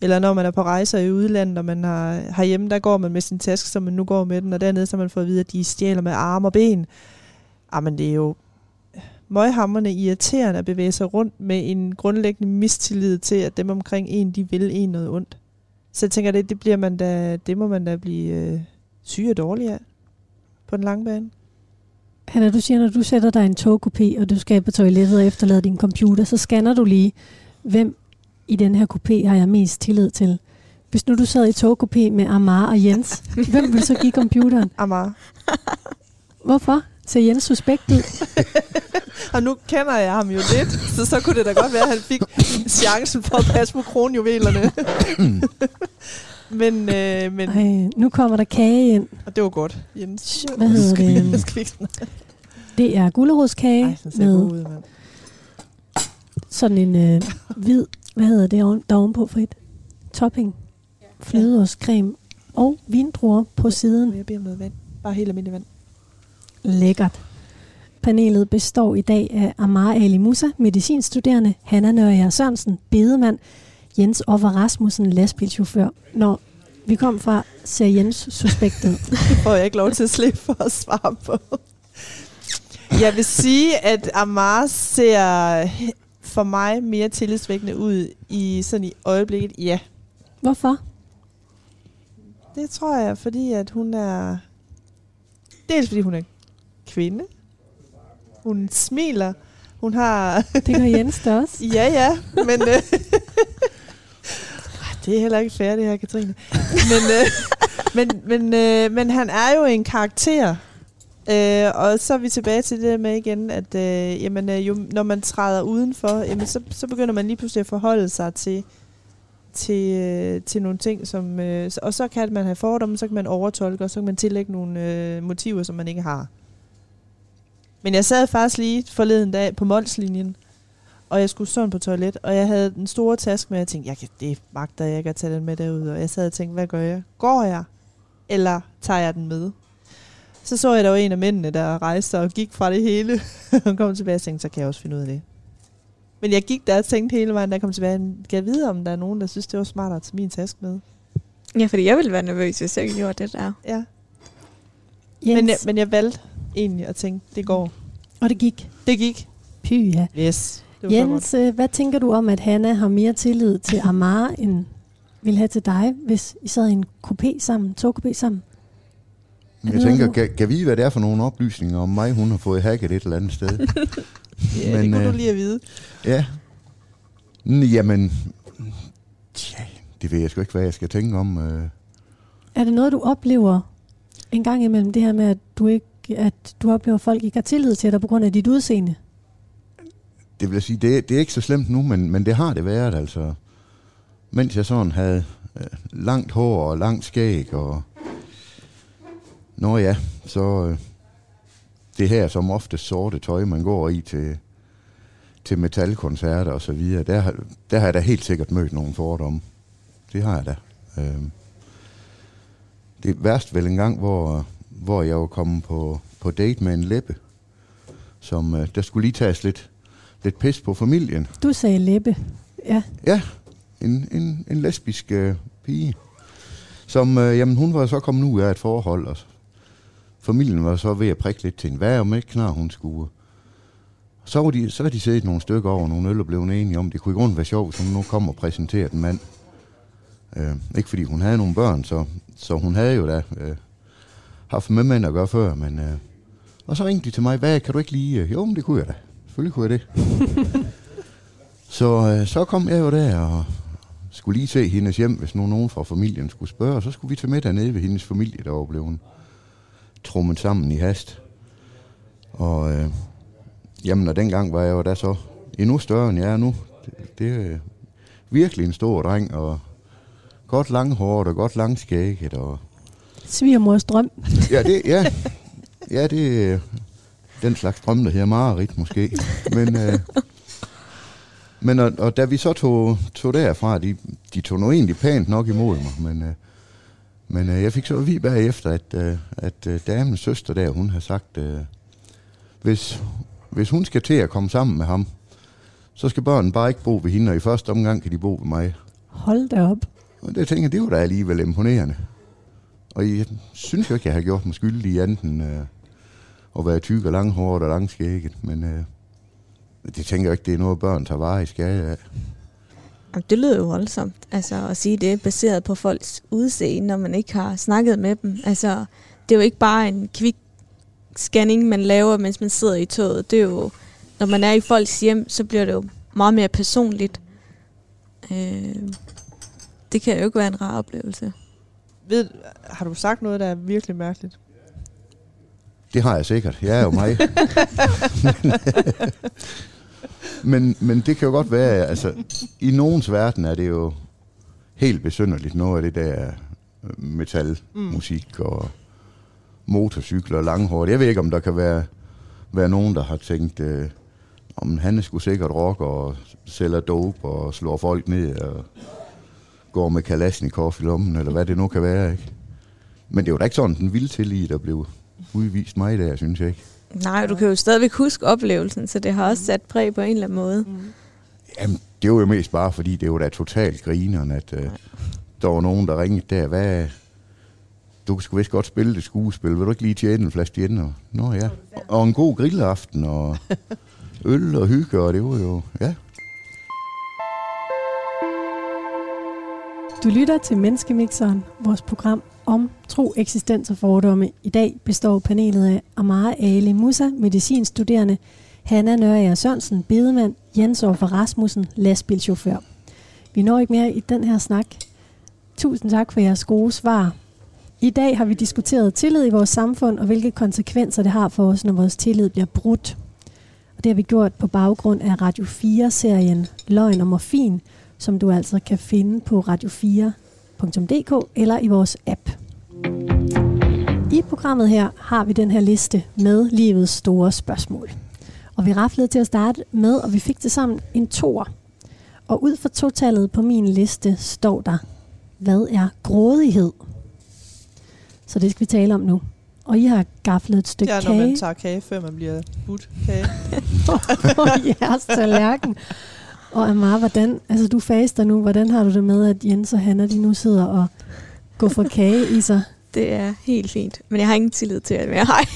Eller når man er på rejser i udlandet, og man har herhjemme, der går man med sin taske, som man nu går med den, og dernede så man får at vide, at de stjæler med arme og ben. Ah, Jamen det er jo møghammerne irriterende at bevæge sig rundt med en grundlæggende mistillid til, at dem omkring en, de vil en noget ondt. Så jeg tænker, det, det, bliver man da, det må man da blive øh, syg og dårlig af på den lange bane. Hanna, du siger, når du sætter dig i en togkupé, og du skal på toilettet og efterlader din computer, så scanner du lige, hvem i den her kupé har jeg mest tillid til. Hvis nu du sad i togkupé med Amar og Jens, hvem vil så give computeren? Amar. Hvorfor? Ser Jens suspekt ud? Og nu kender jeg ham jo lidt, så så kunne det da godt være, at han fik chancen for at passe på kronjuvelerne. men, øh, men... Ej, nu kommer der kage ind. Og det var godt, Jens. Hvad hedder det? Sådan- Det er gulerodskage Ej, ser med ud, mand. sådan en øh, hvid, hvad hedder det der er ovenpå for et topping, flødeostcreme og vindruer på siden. Jeg beder om noget vand. Bare helt almindelig vand. Lækkert. Panelet består i dag af Amar Ali Musa, medicinstuderende, Hanna Nørre Sørensen, bedemand, Jens Offer Rasmussen, lastbilchauffør. Når vi kom fra, ser Jens suspektet. Det får jeg ikke lov til at slippe for at svare på. Jeg vil sige, at Amar ser for mig mere tillidsvækkende ud i sådan i øjeblikket. Ja, Hvorfor? det tror jeg, fordi at hun er... Dels fordi hun er kvinde. Hun smiler. Hun har... Det gør Jens da også. ja, ja, men... Øh, det er heller ikke fair, det her, Katrine. Men, øh, men, men, øh, men han er jo en karakter. Øh, og så er vi tilbage til det med igen, at øh, jamen, øh, jo, når man træder udenfor, jamen, så, så begynder man lige pludselig at forholde sig til til, øh, til nogle ting, som, øh, og så kan man have fordomme, så kan man overtolke, og så kan man tillægge nogle øh, motiver, som man ikke har. Men jeg sad faktisk lige forleden dag på Molslinjen, og jeg skulle sådan på toilet, og jeg havde den store taske med, og jeg tænkte, jeg kan, det magter jeg ikke at tage den med derud, og jeg sad og tænkte, hvad gør jeg? Går jeg, eller tager jeg den med? Så så jeg, der var en af mændene, der rejste og gik fra det hele, og kom tilbage og tænkte, så kan jeg også finde ud af det. Men jeg gik der og tænkte hele vejen, jeg kom tilbage, kan jeg vide, om der er nogen, der synes, det var smartere at tage min taske med? Ja, fordi jeg ville være nervøs, hvis jeg gjorde det der. Ja. Jens. Men jeg, men jeg valgte egentlig at tænke, det går. Og det gik? Det gik. Py, ja. Yes. Jens, øh, hvad tænker du om, at Hanna har mere tillid til Amar, end vil have til dig, hvis I sad i en coupé sammen, togcoupé sammen? Jeg tænker, kan, kan vide, hvad det er for nogle oplysninger om mig, hun har fået hacket et eller andet sted? Ja, det kunne øh, du lige at vide. Ja. Mm, Jamen, tja, det ved jeg sgu ikke, hvad jeg skal tænke om. Øh. Er det noget, du oplever en gang imellem, det her med, at du ikke at du oplever, at folk ikke har tillid til dig på grund af dit udseende? Det vil jeg sige, det, det er ikke så slemt nu, men, men det har det været, altså. Mens jeg sådan havde øh, langt hår og langt skæg, og... Nå ja, så... Øh, det her som ofte sorte tøj, man går i til, til metalkoncerter og så videre, der, har- der har jeg da helt sikkert mødt nogle fordomme. Det har jeg da. Øh, det er værst vel en gang, hvor, hvor jeg var kommet på, på date med en læppe, som øh, der skulle lige tages lidt, lidt pis på familien. Du sagde læbe. Ja. Ja, en, en, en lesbisk øh, pige, som, øh, jamen hun var så kommet ud af et forhold, og familien var så ved at prikke lidt til en hvad om ikke knar hun skulle. Så var de, så var de siddet nogle stykker over nogle øl og blev enige om, det kunne i grunden være sjovt, hvis hun nu kom og præsenterede en mand. Øh, ikke fordi hun havde nogle børn, så, så hun havde jo da øh, haft med mænd at gøre før, men... Øh, og så ringte de til mig, hvad, kan du ikke lige... Øh, jo, men det kunne jeg da. Selvfølgelig kunne jeg det. Så, øh, så kom jeg jo der og skulle lige se hendes hjem, hvis nu nogen fra familien skulle spørge. Og så skulle vi tage med dernede ved hendes familie, der var blevet trummet sammen i hast. Og øh, jamen, og dengang var jeg jo da så endnu større, end jeg er nu. Det, det er virkelig en stor dreng, og godt langhåret og godt langskægget. Og, Svigermors drøm. ja, det, ja, ja, det er den slags drøm, der hedder mareridt måske. Men, øh, men og, og da vi så tog, tog derfra, de, de tog nu egentlig pænt nok imod mig, men, øh, men øh, jeg fik så at vide bagefter, at, øh, at øh, damens søster der, hun har sagt, øh, hvis, hvis hun skal til at komme sammen med ham, så skal børnene bare ikke bo ved hende, og i første omgang kan de bo ved mig. Hold da op. Og det tænker jeg, det var da alligevel imponerende. Og jeg synes jo ikke, jeg har gjort mig skyldig i enten øh, at være tyk og langhåret og langskægget, men øh, det tænker jeg ikke, det er noget, børn tager vare i skade af. Jamen, Det lyder jo voldsomt, altså at sige det baseret på folks udseende, når man ikke har snakket med dem. Altså, det er jo ikke bare en kvik scanning, man laver, mens man sidder i toget. Det er jo, når man er i folks hjem, så bliver det jo meget mere personligt. Øh, det kan jo ikke være en rar oplevelse. Ved, har du sagt noget, der er virkelig mærkeligt? Det har jeg sikkert. Jeg er jo mig. men, men det kan jo godt være, altså i nogens verden er det jo helt besynderligt noget af det der øh, metalmusik mm. og motorcykler og langhårdt. Jeg ved ikke, om der kan være, være nogen, der har tænkt, øh, om han skulle sikkert rock og sælger dope og slår folk ned og går med Kalashnikov i lommen, eller hvad det nu kan være, ikke? Men det er jo da ikke sådan den vilde tillid, der blev udvist mig der, synes jeg ikke. Nej, du kan jo stadigvæk huske oplevelsen, så det har også sat præg på en eller anden måde. Mm. Jamen, det var jo mest bare, fordi det var da totalt grineren, at øh, der var nogen, der ringede der, hvad, du skulle vist godt spille det skuespil, vil du ikke lige tjene en flaske? Og, Nå ja, og en god grillaften, og øl og hygge, og det var jo, ja. Du lytter til Menneskemixeren, vores program om tro, eksistens og fordomme. I dag består panelet af Amara Ali Musa, medicinstuderende, Hanna Nørager Sørensen, bedemand, Jens Offer Rasmussen, lastbilchauffør. Vi når ikke mere i den her snak. Tusind tak for jeres gode svar. I dag har vi diskuteret tillid i vores samfund, og hvilke konsekvenser det har for os, når vores tillid bliver brudt. Og det har vi gjort på baggrund af Radio 4-serien Løgn og Morfin, som du altså kan finde på radio4.dk eller i vores app. I programmet her har vi den her liste med livets store spørgsmål. Og vi raflede til at starte med, og vi fik det sammen en toer. Og ud fra totallet på min liste står der, hvad er grådighed? Så det skal vi tale om nu. Og I har gaflet et stykke kage. når man tager kage, før man bliver budt kage. på jeres tallerken. Og Amar, hvordan, altså du faster nu, hvordan har du det med, at Jens og Hanna, de nu sidder og går for kage i sig? Det er helt fint. Men jeg har ingen tillid til, at jeg har.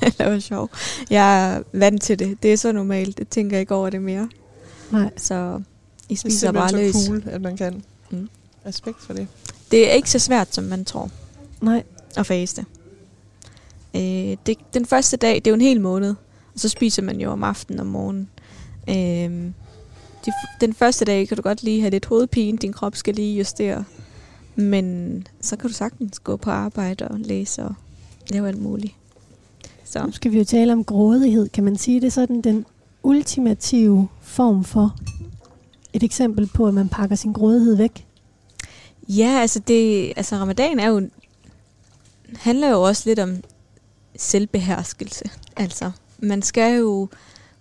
det var sjovt. Jeg er vant til det. Det er så normalt. Det tænker jeg ikke over det mere. Nej. Så I Det er spiser bare løs. så cool, at man kan. Mm. Respekt for det. Det er ikke så svært, som man tror. Nej. At faste. Øh, det, den første dag, det er jo en hel måned. Og så spiser man jo om aftenen og morgenen. Øh, de, den første dag kan du godt lige have lidt hovedpine. Din krop skal lige justere. Men så kan du sagtens gå på arbejde og læse og lave alt muligt. Så. Nu skal vi jo tale om grådighed. Kan man sige det er sådan den ultimative form for et eksempel på, at man pakker sin grådighed væk? Ja, altså, det, altså ramadan er jo, handler jo også lidt om selvbeherskelse. Altså, man skal jo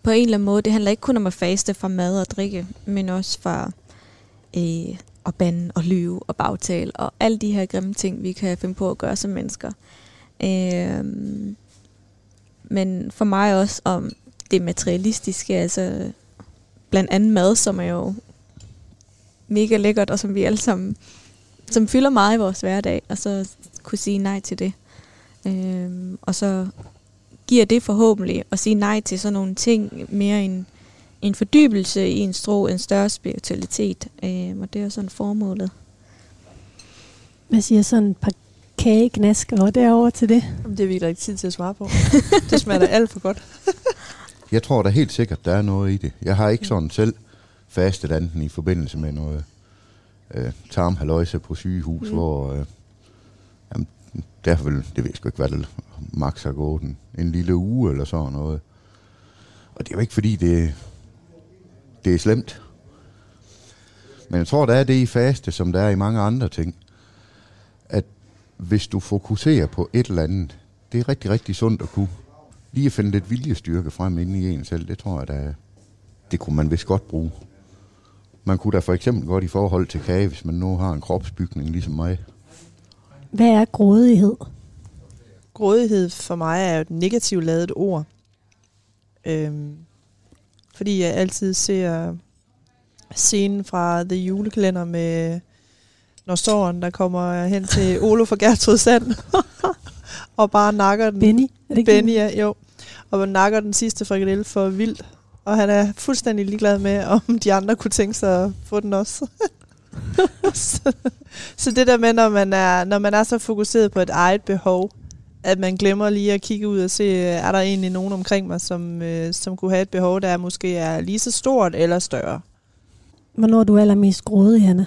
på en eller anden måde, det handler ikke kun om at faste fra mad og drikke, men også fra øh, at bande og lyve og bagtale og alle de her grimme ting, vi kan finde på at gøre som mennesker. Øh, men for mig også om det materialistiske, altså blandt andet mad, som er jo mega lækkert, og som vi alle sammen, som fylder meget i vores hverdag, og så kunne sige nej til det. Øhm, og så giver det forhåbentlig at sige nej til sådan nogle ting mere en, en fordybelse i en strå, en større spiritualitet. Øhm, og det er sådan formålet. Hvad siger sådan et par kagegnaskere derovre til det? Jamen, det er vi ikke tid til at svare på. det smager da alt for godt. Jeg tror da helt sikkert, der er noget i det. Jeg har ikke sådan selv fastet anden i forbindelse med noget øh, tarmhaløjse på sygehus, Mm. hvor øh, jamen, der vil, det ved jeg sgu ikke, hvad det max har gået en, en lille uge eller sådan noget. Og det er jo ikke fordi, det, det er slemt. Men jeg tror, der er det i faste, som der er i mange andre ting. At hvis du fokuserer på et eller andet, det er rigtig, rigtig sundt at kunne. Lige at finde lidt viljestyrke frem inde i en selv, det tror jeg, der, det kunne man vist godt bruge. Man kunne da for eksempel godt i forhold til kage, hvis man nu har en kropsbygning ligesom mig. Hvad er grådighed? Grådighed for mig er jo et negativt lavet ord. Øhm, fordi jeg altid ser scenen fra The Julekalender med når Soren, der kommer hen til Olof og Gertrud Sand og bare nakker den. Benny? Er det Benny, ja, jo. Og nakker den sidste frikadelle for vildt. Og han er fuldstændig ligeglad med, om de andre kunne tænke sig at få den også. så, så det der med, når man, er, når man er så fokuseret på et eget behov, at man glemmer lige at kigge ud og se, er der egentlig nogen omkring mig, som, øh, som kunne have et behov, der måske er lige så stort eller større. Hvornår er du allermest grådig, Hanna?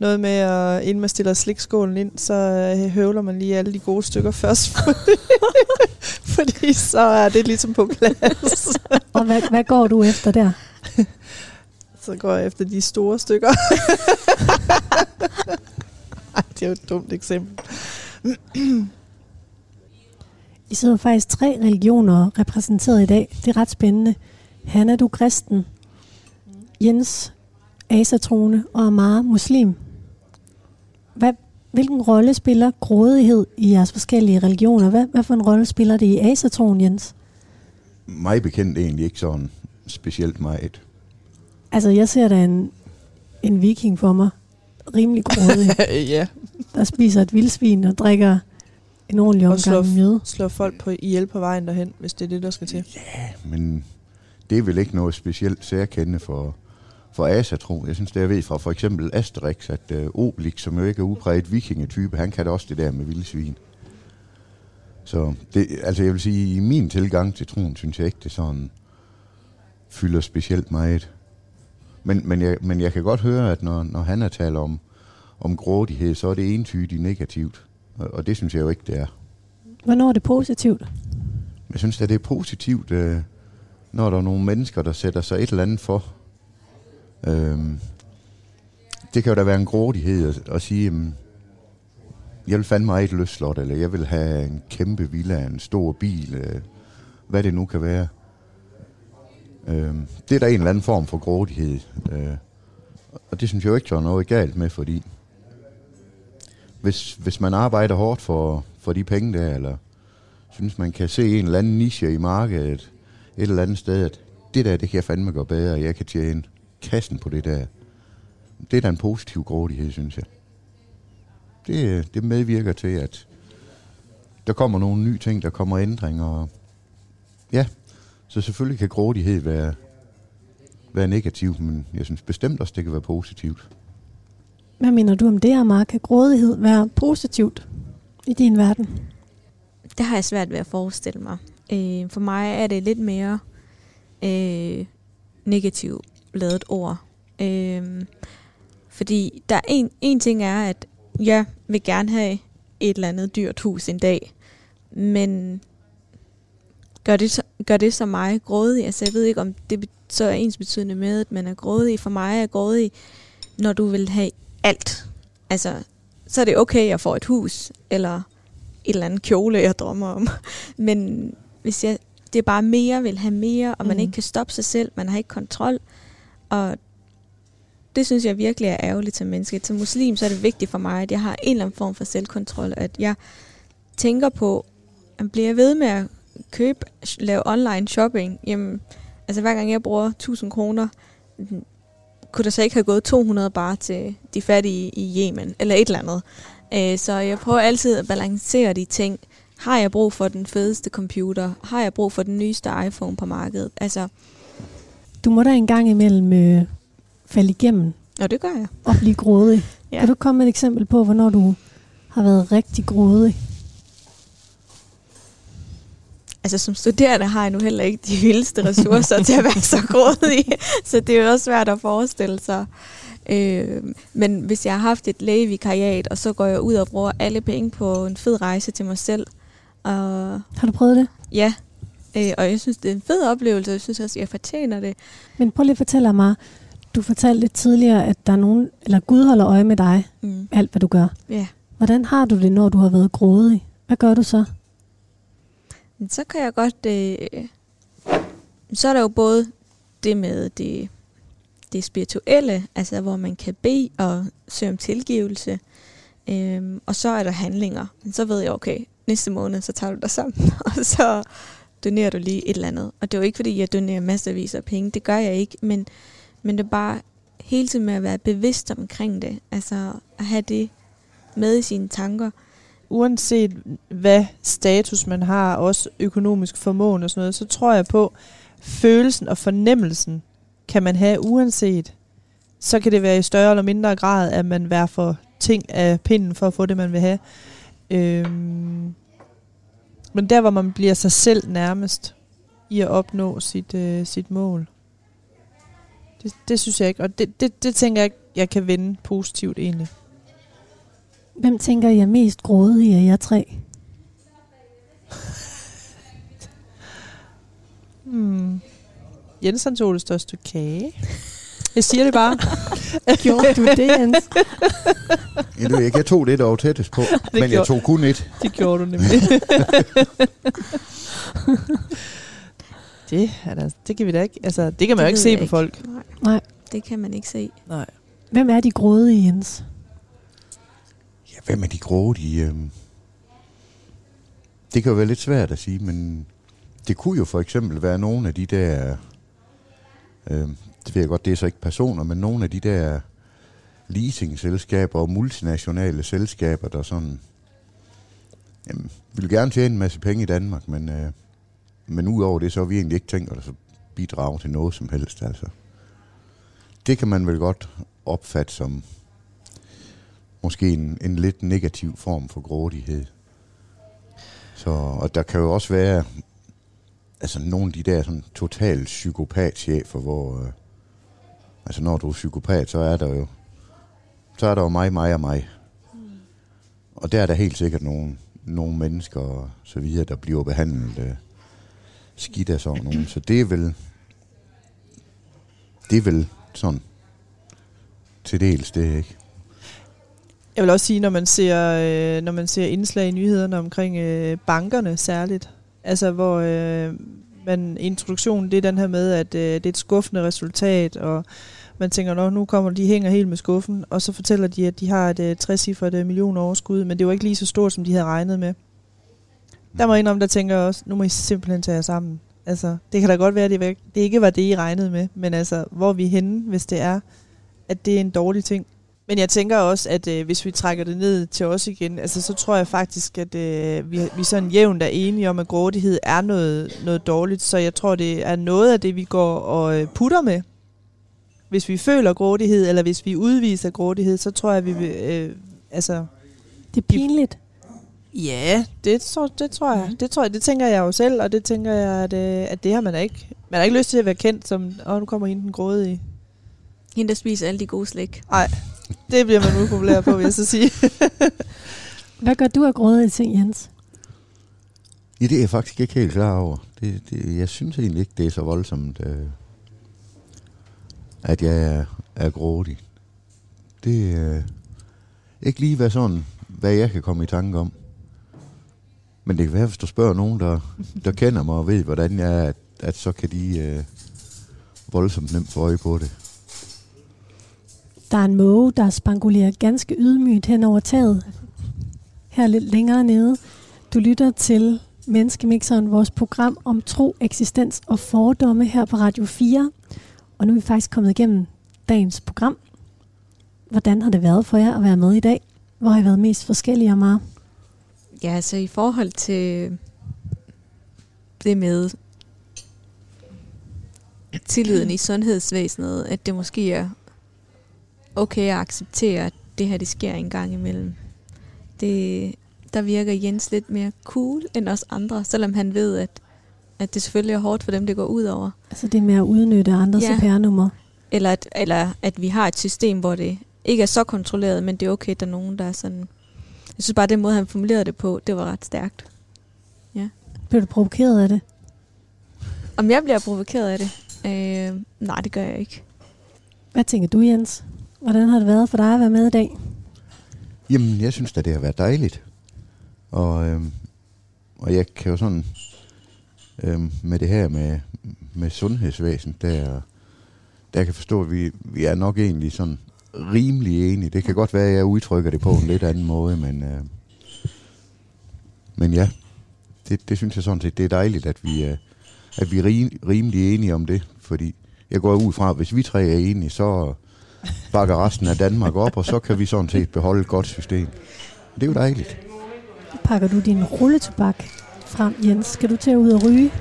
Noget med, at inden man stiller slikskålen ind, så øh, høvler man lige alle de gode stykker først. Fordi så er det ligesom på plads. Og hvad, hvad går du efter der? Så går jeg efter de store stykker. Det er jo et dumt eksempel. I sidder faktisk tre religioner repræsenteret i dag. Det er ret spændende. Hanna, du er kristen. Jens, asatrone og Amara, muslim. Hvad, hvilken rolle spiller grådighed i jeres forskellige religioner? Hvad, hvad for en rolle spiller det i asatron, Jens? Mig bekendt egentlig ikke sådan specielt meget. Altså, jeg ser da en, en viking for mig. Rimelig grådig. ja. Der spiser et vildsvin og drikker en ordentlig Og slår, omgang mjød. slår folk på ihjel på vejen derhen, hvis det er det, der skal til. Men det er vel ikke noget specielt særkendende for, for asatro. Jeg synes, det jeg ved fra for eksempel Asterix, at øh, Obelix, som jo ikke er udbredt vikingetype, han kan da også det der med vildsvin. Så det, altså jeg vil sige, i min tilgang til troen, synes jeg ikke, det sådan fylder specielt meget. Men, men, jeg, men jeg kan godt høre, at når, når han er taler om, om grådighed, så er det entydigt negativt. Og, og det synes jeg jo ikke, det er. Hvornår er det positivt? Jeg synes at det er positivt, øh, når der er nogle mennesker, der sætter sig et eller andet for. Øhm, det kan jo da være en grådighed at, at sige, jamen, jeg vil fandme mig et løslot, eller jeg vil have en kæmpe villa, en stor bil, øh, hvad det nu kan være. Øh, det er der en eller anden form for grådighed. Øh, og det synes jeg jo ikke, der er noget galt med, fordi hvis, hvis man arbejder hårdt for, for de penge der, eller synes man kan se en eller anden niche i markedet, et eller andet sted, at det der, det kan jeg fandme gøre bedre, jeg kan tjene kassen på det der. Det er da en positiv grådighed, synes jeg. Det, det medvirker til, at der kommer nogle nye ting, der kommer ændringer. Og ja, så selvfølgelig kan grådighed være, være negativ, men jeg synes bestemt også, det kan være positivt. Hvad mener du om det, Amar? Kan grådighed være positivt i din verden? Det har jeg svært ved at forestille mig. Øh, for mig er det lidt mere øh, negativt lavet ord. Øh, fordi der er en, en ting er, at jeg vil gerne have et eller andet dyrt hus en dag, men gør det, så, gør det så mig grådig? Altså jeg ved ikke, om det så er ens betydende med, at man er grådig. For mig er grådig, når du vil have alt. Altså, så er det okay, at jeg får et hus, eller et eller andet kjole, jeg drømmer om. Men hvis jeg, det er bare mere, vil have mere, og man Mhm. ikke kan stoppe sig selv, man har ikke kontrol, og det synes jeg virkelig er ærgerligt som menneske. Som muslim, så er det vigtigt for mig, at jeg har en eller anden form for selvkontrol, at jeg tænker på, at bliver jeg ved med at købe, lave online shopping, jamen, altså hver gang jeg bruger 1000 kroner, mm, kunne der så ikke have gået 200 bare til de fattige i Yemen, eller et eller andet. Øh, Så jeg prøver altid at balancere de ting. Har jeg brug for den fedeste computer? Har jeg brug for den nyeste iPhone på markedet? Altså, Du må da en gang imellem øh, falde igennem og det gør jeg. og blive grådig. Ja. Kan du komme med et eksempel på, hvornår du har været rigtig grådig? Altså som studerende har jeg nu heller ikke de vildeste ressourcer til at være så grådig, så det er jo også svært at forestille sig. Øh, men hvis jeg har haft et lægevikariat, og så går jeg ud og bruger alle penge på en fed rejse til mig selv. Og, Har du prøvet det? ja, øh, og jeg synes, det er en fed oplevelse, og jeg synes også, jeg fortjener det. Men prøv lige at fortælle mig, du fortalte lidt tidligere, at der er nogen, eller Gud holder øje med dig, Mm. alt hvad du gør. Ja. Hvordan har du det, når du har været grådig? Hvad gør du så? Så kan jeg godt... Øh, så er der jo både det med det, det spirituelle, altså hvor man kan bede og søge om tilgivelse. Øhm, og så er der handlinger. Men så ved jeg, okay, næste måned, så tager du dig sammen, og så donerer du lige et eller andet. Og det er jo ikke, fordi jeg donerer masservis af penge. Det gør jeg ikke. Men, men det er bare hele tiden med at være bevidst omkring det. Altså at have det med i sine tanker uanset hvad status man har, også økonomisk formåen og sådan noget, så tror jeg på, følelsen og fornemmelsen kan man have uanset. Så kan det være i større eller mindre grad, at man vær for ting af pinden for at få det, man vil have. Øhm, men der, hvor man bliver sig selv nærmest i at opnå sit, øh, sit mål. Det, det synes jeg ikke, og det, det, det tænker jeg, jeg kan vende positivt egentlig. Hvem tænker I er mest grådige af jer tre? Hmm. Jens han tog det største kage. Jeg siger det bare. Gjorde du det, Jens? Jeg, ved ikke, jeg tog det, der var tættest på, men jeg gjorde- tog kun et. Det gjorde du nemlig. det, er da, det kan vi da ikke. Altså, det kan man jo ikke se jeg på folk. Nej, Nej. det kan man ikke se. Nej. Hvem er de grådige, Jens? Hvem er de grådige? Øhm, Det kan jo være lidt svært at sige, men det kunne jo for eksempel være nogle af de der, øh, det ved jeg godt, det er så ikke personer, men nogle af de der leasingselskaber og multinationale selskaber, der sådan, jamen, vil gerne tjene en masse penge i Danmark, men, øh, men udover det, så har vi egentlig ikke tænkt os at bidrage til noget som helst, altså. Det kan man vel godt opfatte som måske en, en lidt negativ form for grådighed. Så, og der kan jo også være altså nogle af de der sådan totalt psykopatchefer, hvor øh, altså når du er psykopat, så er der jo så er der jo mig, mig og mig. Og der er der helt sikkert nogle, nogle mennesker og så videre, der bliver behandlet øh, skidt af sådan nogen. Så det er vel, det er vel sådan til dels det, ikke? Jeg vil også sige, når man ser, øh, når man ser indslag i nyhederne omkring øh, bankerne særligt, altså hvor øh, man introduktionen, det er den her med, at øh, det er et skuffende resultat, og man tænker, Nå, nu kommer de hænger helt med skuffen, og så fortæller de, at de har et øh, 60-cifret øh, million overskud, men det var ikke lige så stort, som de havde regnet med. Der må jeg indrømme, der tænker jeg også, nu må I simpelthen tage jer sammen. Altså, det kan da godt være, at det, det ikke var det, I regnede med, men altså, hvor er vi henne, hvis det er, at det er en dårlig ting. Men jeg tænker også, at øh, hvis vi trækker det ned til os igen, altså, så tror jeg faktisk, at øh, vi, vi sådan jævnt er enige om, at grådighed er noget, noget dårligt. Så jeg tror, det er noget af det, vi går og øh, putter med. Hvis vi føler grådighed, eller hvis vi udviser grådighed, så tror jeg, vi vil... Øh, altså, Det er pinligt. Ja, det, tror, det tror jeg. Det tror jeg, det tænker jeg jo selv, og det tænker jeg, at, øh, at det har man ikke. Man har ikke lyst til at være kendt som, åh, nu kommer hende den grådige. Hende, der spiser alle de gode slik. Nej, det bliver man upopulær på, vil jeg så sige. Hvad gør du af grådige ting, Jens? Ja, det er jeg faktisk ikke helt klar over. Det, det, jeg synes egentlig ikke, det er så voldsomt, øh, at jeg er, er grådig. Det er øh, ikke lige hvad sådan, hvad jeg kan komme i tanke om. Men det kan være, hvis du spørger nogen, der, der kender mig og ved, hvordan jeg er, at, at så kan de øh, voldsomt nemt få øje på det. Der er en måge, der spangulerer ganske ydmygt hen over taget. Her lidt længere nede. Du lytter til Menneskemixeren, vores program om tro, eksistens og fordomme her på Radio 4. Og nu er vi faktisk kommet igennem dagens program. Hvordan har det været for jer at være med i dag? Hvor har I været mest forskellige og meget? Ja, altså i forhold til det med tilliden i sundhedsvæsenet, at det måske er okay at acceptere, at det her det sker en gang imellem. Det, der virker Jens lidt mere cool end os andre, selvom han ved, at, at det selvfølgelig er hårdt for dem, det går ud over. Altså det med at udnytte andres Ja. CPR-nummer. Eller at, eller at vi har et system, hvor det ikke er så kontrolleret, men det er okay, at der er nogen, der er sådan... Jeg synes bare, den måde, han formulerede det på, det var ret stærkt. Ja. Blev du provokeret af det? Om jeg bliver provokeret af det? Øh, nej, det gør jeg ikke. Hvad tænker du, Jens? Hvordan har det været for dig at være med i dag? Jamen, jeg synes da, det har været dejligt. Og, øhm, og jeg kan jo sådan, øhm, med det her med, med sundhedsvæsen, der, der kan forstå, at vi, vi er nok egentlig sådan rimelig enige. Det kan godt være, at jeg udtrykker det på en lidt anden måde, men, øh, men ja, det, det synes jeg sådan set, det er dejligt, at vi, øh, at vi er rim, rimelig enige om det, fordi jeg går ud fra, at hvis vi tre er enige, så bakker resten af Danmark op, og så kan vi sådan set beholde et godt system. Det er jo dejligt. Pakker du din rulletobak frem, Jens? Skal du til at ud og ryge?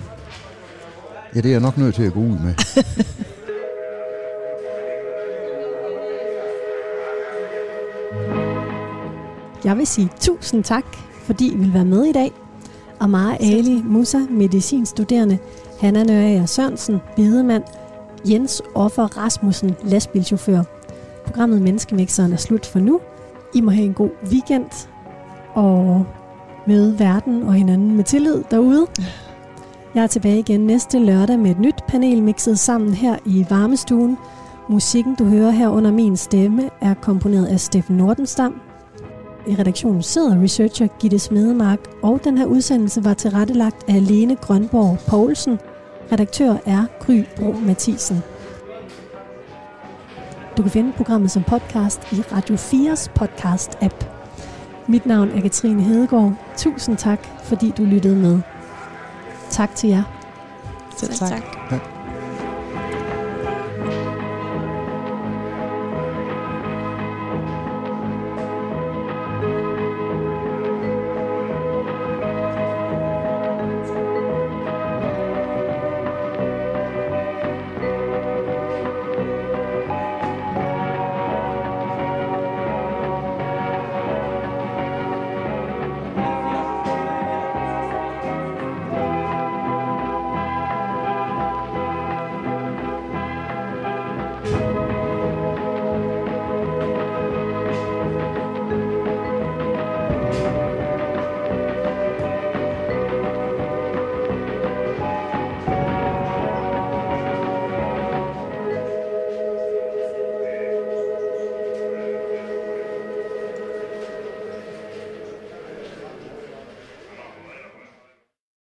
Ja, det er jeg nok nødt til at gå ud med. Jeg vil sige tusind tak, fordi I vil være med i dag. Amara Ali Musa, medicinstuderende, Hanna Nørager Sørensen, bedemand, Jens Offer Rasmussen, lastbilchauffør. Programmet Menneskemixeren er slut for nu. I må have en god weekend og møde verden og hinanden med tillid derude. Jeg er tilbage igen næste lørdag med et nyt panel mixet sammen her i varmestuen. Musikken, du hører her under min stemme, er komponeret af Steffen Nordenstam. I redaktionen sidder researcher Gitte Smedemark, og den her udsendelse var tilrettelagt af Lene Grønborg Poulsen. Redaktør er Gry Bro Mathisen. Du kan finde programmet som podcast i Radio 4's podcast-app. Mit navn er Katrine Hedegaard. Tusind tak, fordi du lyttede med. Tak til jer. Selv tak. tak.